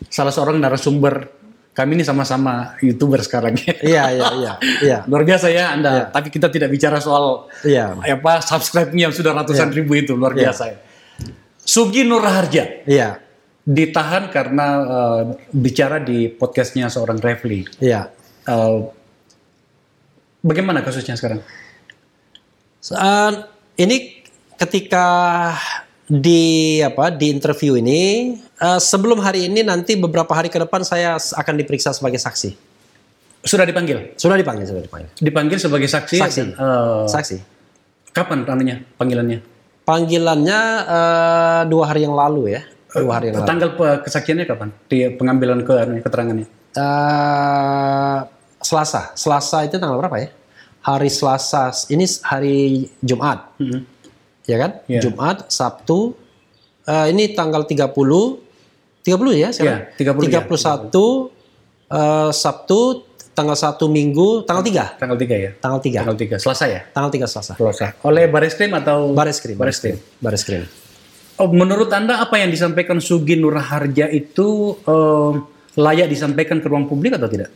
salah seorang narasumber. Kami ini sama-sama youtuber sekarang ya. Iya, iya, iya. Iya. Luar biasa ya Anda. Tapi kita tidak bicara soal Iya. apa subscribe-nya yang sudah ratusan ribu itu luar Iya. biasa. ya. Sugi Nur Harja Iya. ditahan karena eh, bicara di podcastnya seorang Refli. Iya. Eh, bagaimana kasusnya sekarang? Uh, ini ketika di apa di interview ini uh, sebelum hari ini nanti beberapa hari ke depan saya akan diperiksa sebagai saksi. Sudah dipanggil? Sudah dipanggil, sudah dipanggil. Dipanggil sebagai saksi. Saksi. eh, Saksi. kapan anunya panggilannya? Panggilannya uh, dua hari yang lalu ya. Dua hari yang lalu. Tanggal kesaksiannya kapan? Di pengambilan ke keterangannya. Uh, Selasa. Selasa itu tanggal berapa ya? Hari Selasa. Ini hari Jumat. Mhm. Ya kan? Iya. Jumat, Sabtu. Eh, ini tanggal 30 30 ya sekarang? Iya, 30 ya. 31 eh, Sabtu tanggal 1 Minggu tanggal 3. Tanggal 3 ya? Tanggal 3. Tanggal 3. Selasa ya? Tanggal 3 Selasa. Selasa. Oleh Baris Krim atau? Baris Krim. Baris Krim. Baris Krim. Oh, menurut Anda apa yang disampaikan Sugi Nur Harja itu eh, layak disampaikan ke ruang publik atau tidak?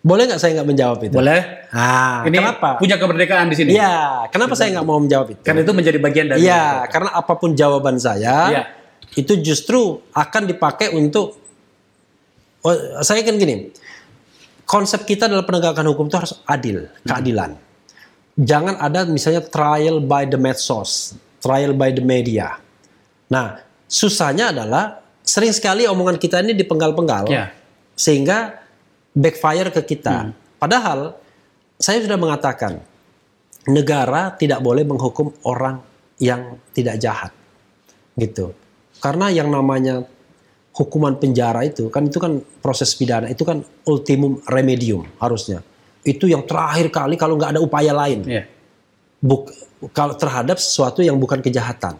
Boleh nggak saya nggak menjawab itu? Boleh. Ah, Ini kenapa? punya kemerdekaan di sini. Iya, kenapa saya nggak mau menjawab itu? Kan itu menjadi bagian dari Iya, karena apa pun jawaban saya Iya. itu justru akan dipakai untuk oh, saya kan gini. Konsep kita dalam penegakan hukum itu harus adil, keadilan. Jangan ada misalnya trial by the medsos, trial by the media. Nah, susahnya adalah sering sekali omongan kita ini dipenggal-penggal Iya. sehingga backfire ke kita. Padahal saya sudah mengatakan negara tidak boleh menghukum orang yang tidak jahat. Gitu. Karena yang namanya hukuman penjara itu kan itu kan proses pidana itu kan ultimum remedium harusnya. Itu yang terakhir kali kalau nggak ada upaya lain. Iya. Buk, kalau terhadap sesuatu yang bukan kejahatan.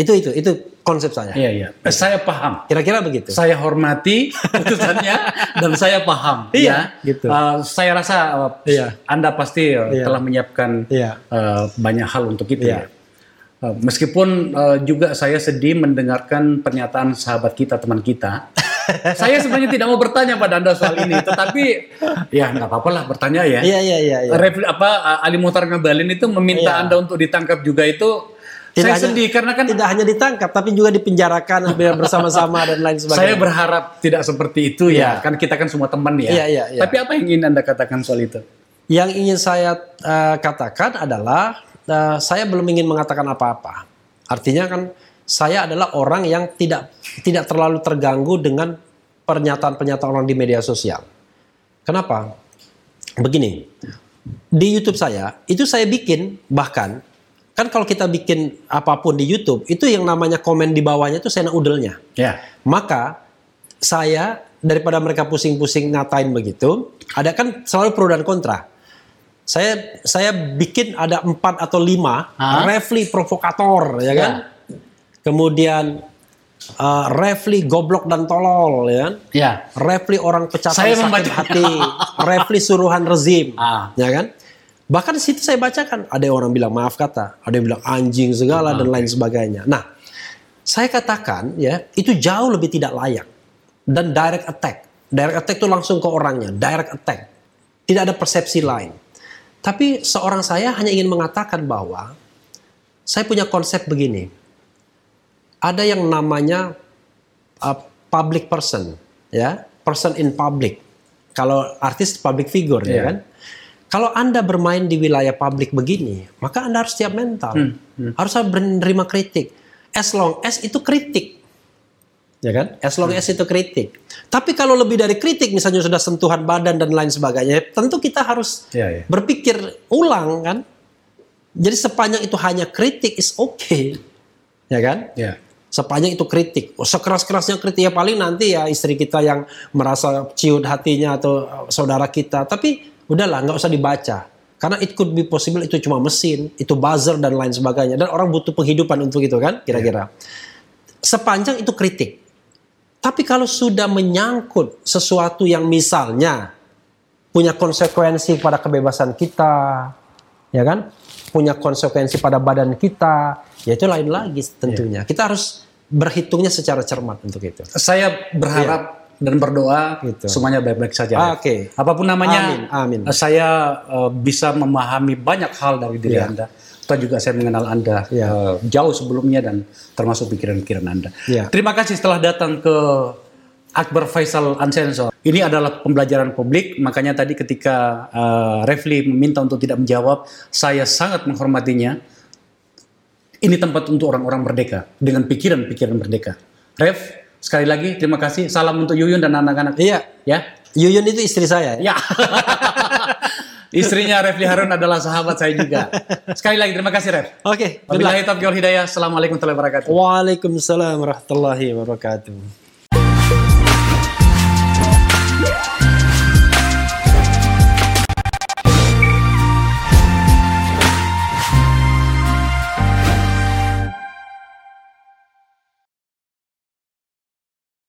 Itu itu itu konsep saya. Iya, iya. Eh, Saya paham. Kira-kira begitu. Saya hormati putusannya dan saya paham. Iya, ya. gitu. Eh, saya rasa eh, Iya. Anda pasti eh, Iya. telah menyiapkan Iya. eh, banyak hal untuk itu. Iya. ya. Eh, meskipun eh, juga saya sedih mendengarkan pernyataan sahabat kita, teman kita. saya sebenarnya tidak mau bertanya pada Anda soal ini, tetapi ya nggak apa-apa lah bertanya ya. Iya iya iya. Refli- apa Ali Muhtar Ngabalin itu meminta Iya. Anda untuk ditangkap juga itu Tidak saya hanya- sedih karena kan tidak hanya ditangkap tapi juga dipenjarakan bersama-sama dan lain sebagainya. saya berharap tidak seperti itu ya. Iya. Kan kita kan semua teman ya. Iya, iya, iya. Tapi apa yang ingin Anda katakan soal itu? Yang ingin saya eh, katakan adalah eh, saya belum ingin mengatakan apa-apa. Artinya kan saya adalah orang yang tidak tidak terlalu terganggu dengan pernyataan-pernyataan orang di media sosial. Kenapa? Begini, di YouTube saya itu saya bikin bahkan kan kalau kita bikin apa pun di YouTube itu yang namanya komen di bawahnya itu saya udelnya. Ya. Maka saya daripada mereka pusing-pusing ngatain begitu, ada kan selalu pro dan kontra. Saya saya bikin ada empat atau lima Hah? refli provokator, ya kan? Kemudian uh, refli goblok dan tolol, ya kan? Ya. Refli orang pecatan Saya sakit membaca- hati, refli suruhan rezim, Ah. ya kan? Bahkan di situ saya bacakan ada yang orang bilang maaf kata, ada yang bilang anjing segala dan lain sebagainya. Nah, saya katakan ya itu jauh lebih tidak layak dan direct attack. Direct attack itu langsung ke orangnya, direct attack. Tidak ada persepsi lain. Tapi seorang saya hanya ingin mengatakan bahwa saya punya konsep begini. Ada yang namanya uh, public person, ya, person in public. Kalau artis public figure, ya Iya. kan. Kalau Anda bermain di wilayah publik begini, maka Anda harus siap mental. Harus menerima kritik. As long as itu kritik. Ya kan? As long as itu kritik. Tapi kalau lebih dari kritik, misalnya sudah sentuhan badan dan lain sebagainya, tentu kita harus Iya, iya. berpikir ulang kan. Jadi sepanjang itu hanya kritik is okay. Ya kan? Ya. Sepanjang itu kritik. Oh, sekeras-kerasnya kritik ya paling nanti ya istri kita yang merasa ciut hatinya atau uh, saudara kita. Tapi udahlah nggak usah dibaca. Karena it could be possible itu cuma mesin, itu buzzer dan lain sebagainya. Dan orang butuh penghidupan untuk itu kan kira-kira. Sepanjang itu kritik. Tapi kalau sudah menyangkut sesuatu yang misalnya punya konsekuensi pada kebebasan kita, ya kan? Punya konsekuensi pada badan kita, ya itu lain lagi tentunya. Kita harus berhitungnya secara cermat untuk itu. Saya berharap dan berdoa Gitu. semuanya baik-baik saja. Oke. Apa pun namanya, Amin, amin. eh, saya eh, bisa memahami banyak hal dari diri Iya. Anda. Atau juga saya mengenal Anda Iya. eh, jauh sebelumnya dan termasuk pikiran-pikiran Anda. Iya. Terima kasih setelah datang ke Akbar Faisal Unsensor. Ini adalah pembelajaran publik, makanya tadi ketika eh, Refli meminta untuk tidak menjawab, saya sangat menghormatinya. Ini tempat untuk orang-orang merdeka dengan pikiran-pikiran merdeka. Ref, sekali lagi terima kasih. Salam untuk Yuyun dan anak-anak. Iya, Ya. Yuyun itu istri saya. Ya. Istrinya Refli Harun adalah sahabat saya juga. Sekali lagi terima kasih Ref. Oke, luck. Wabillahi taufiq wal hidayah. Assalamualaikum warahmatullahi wabarakatuh. Waalaikumsalam warahmatullahi wabarakatuh.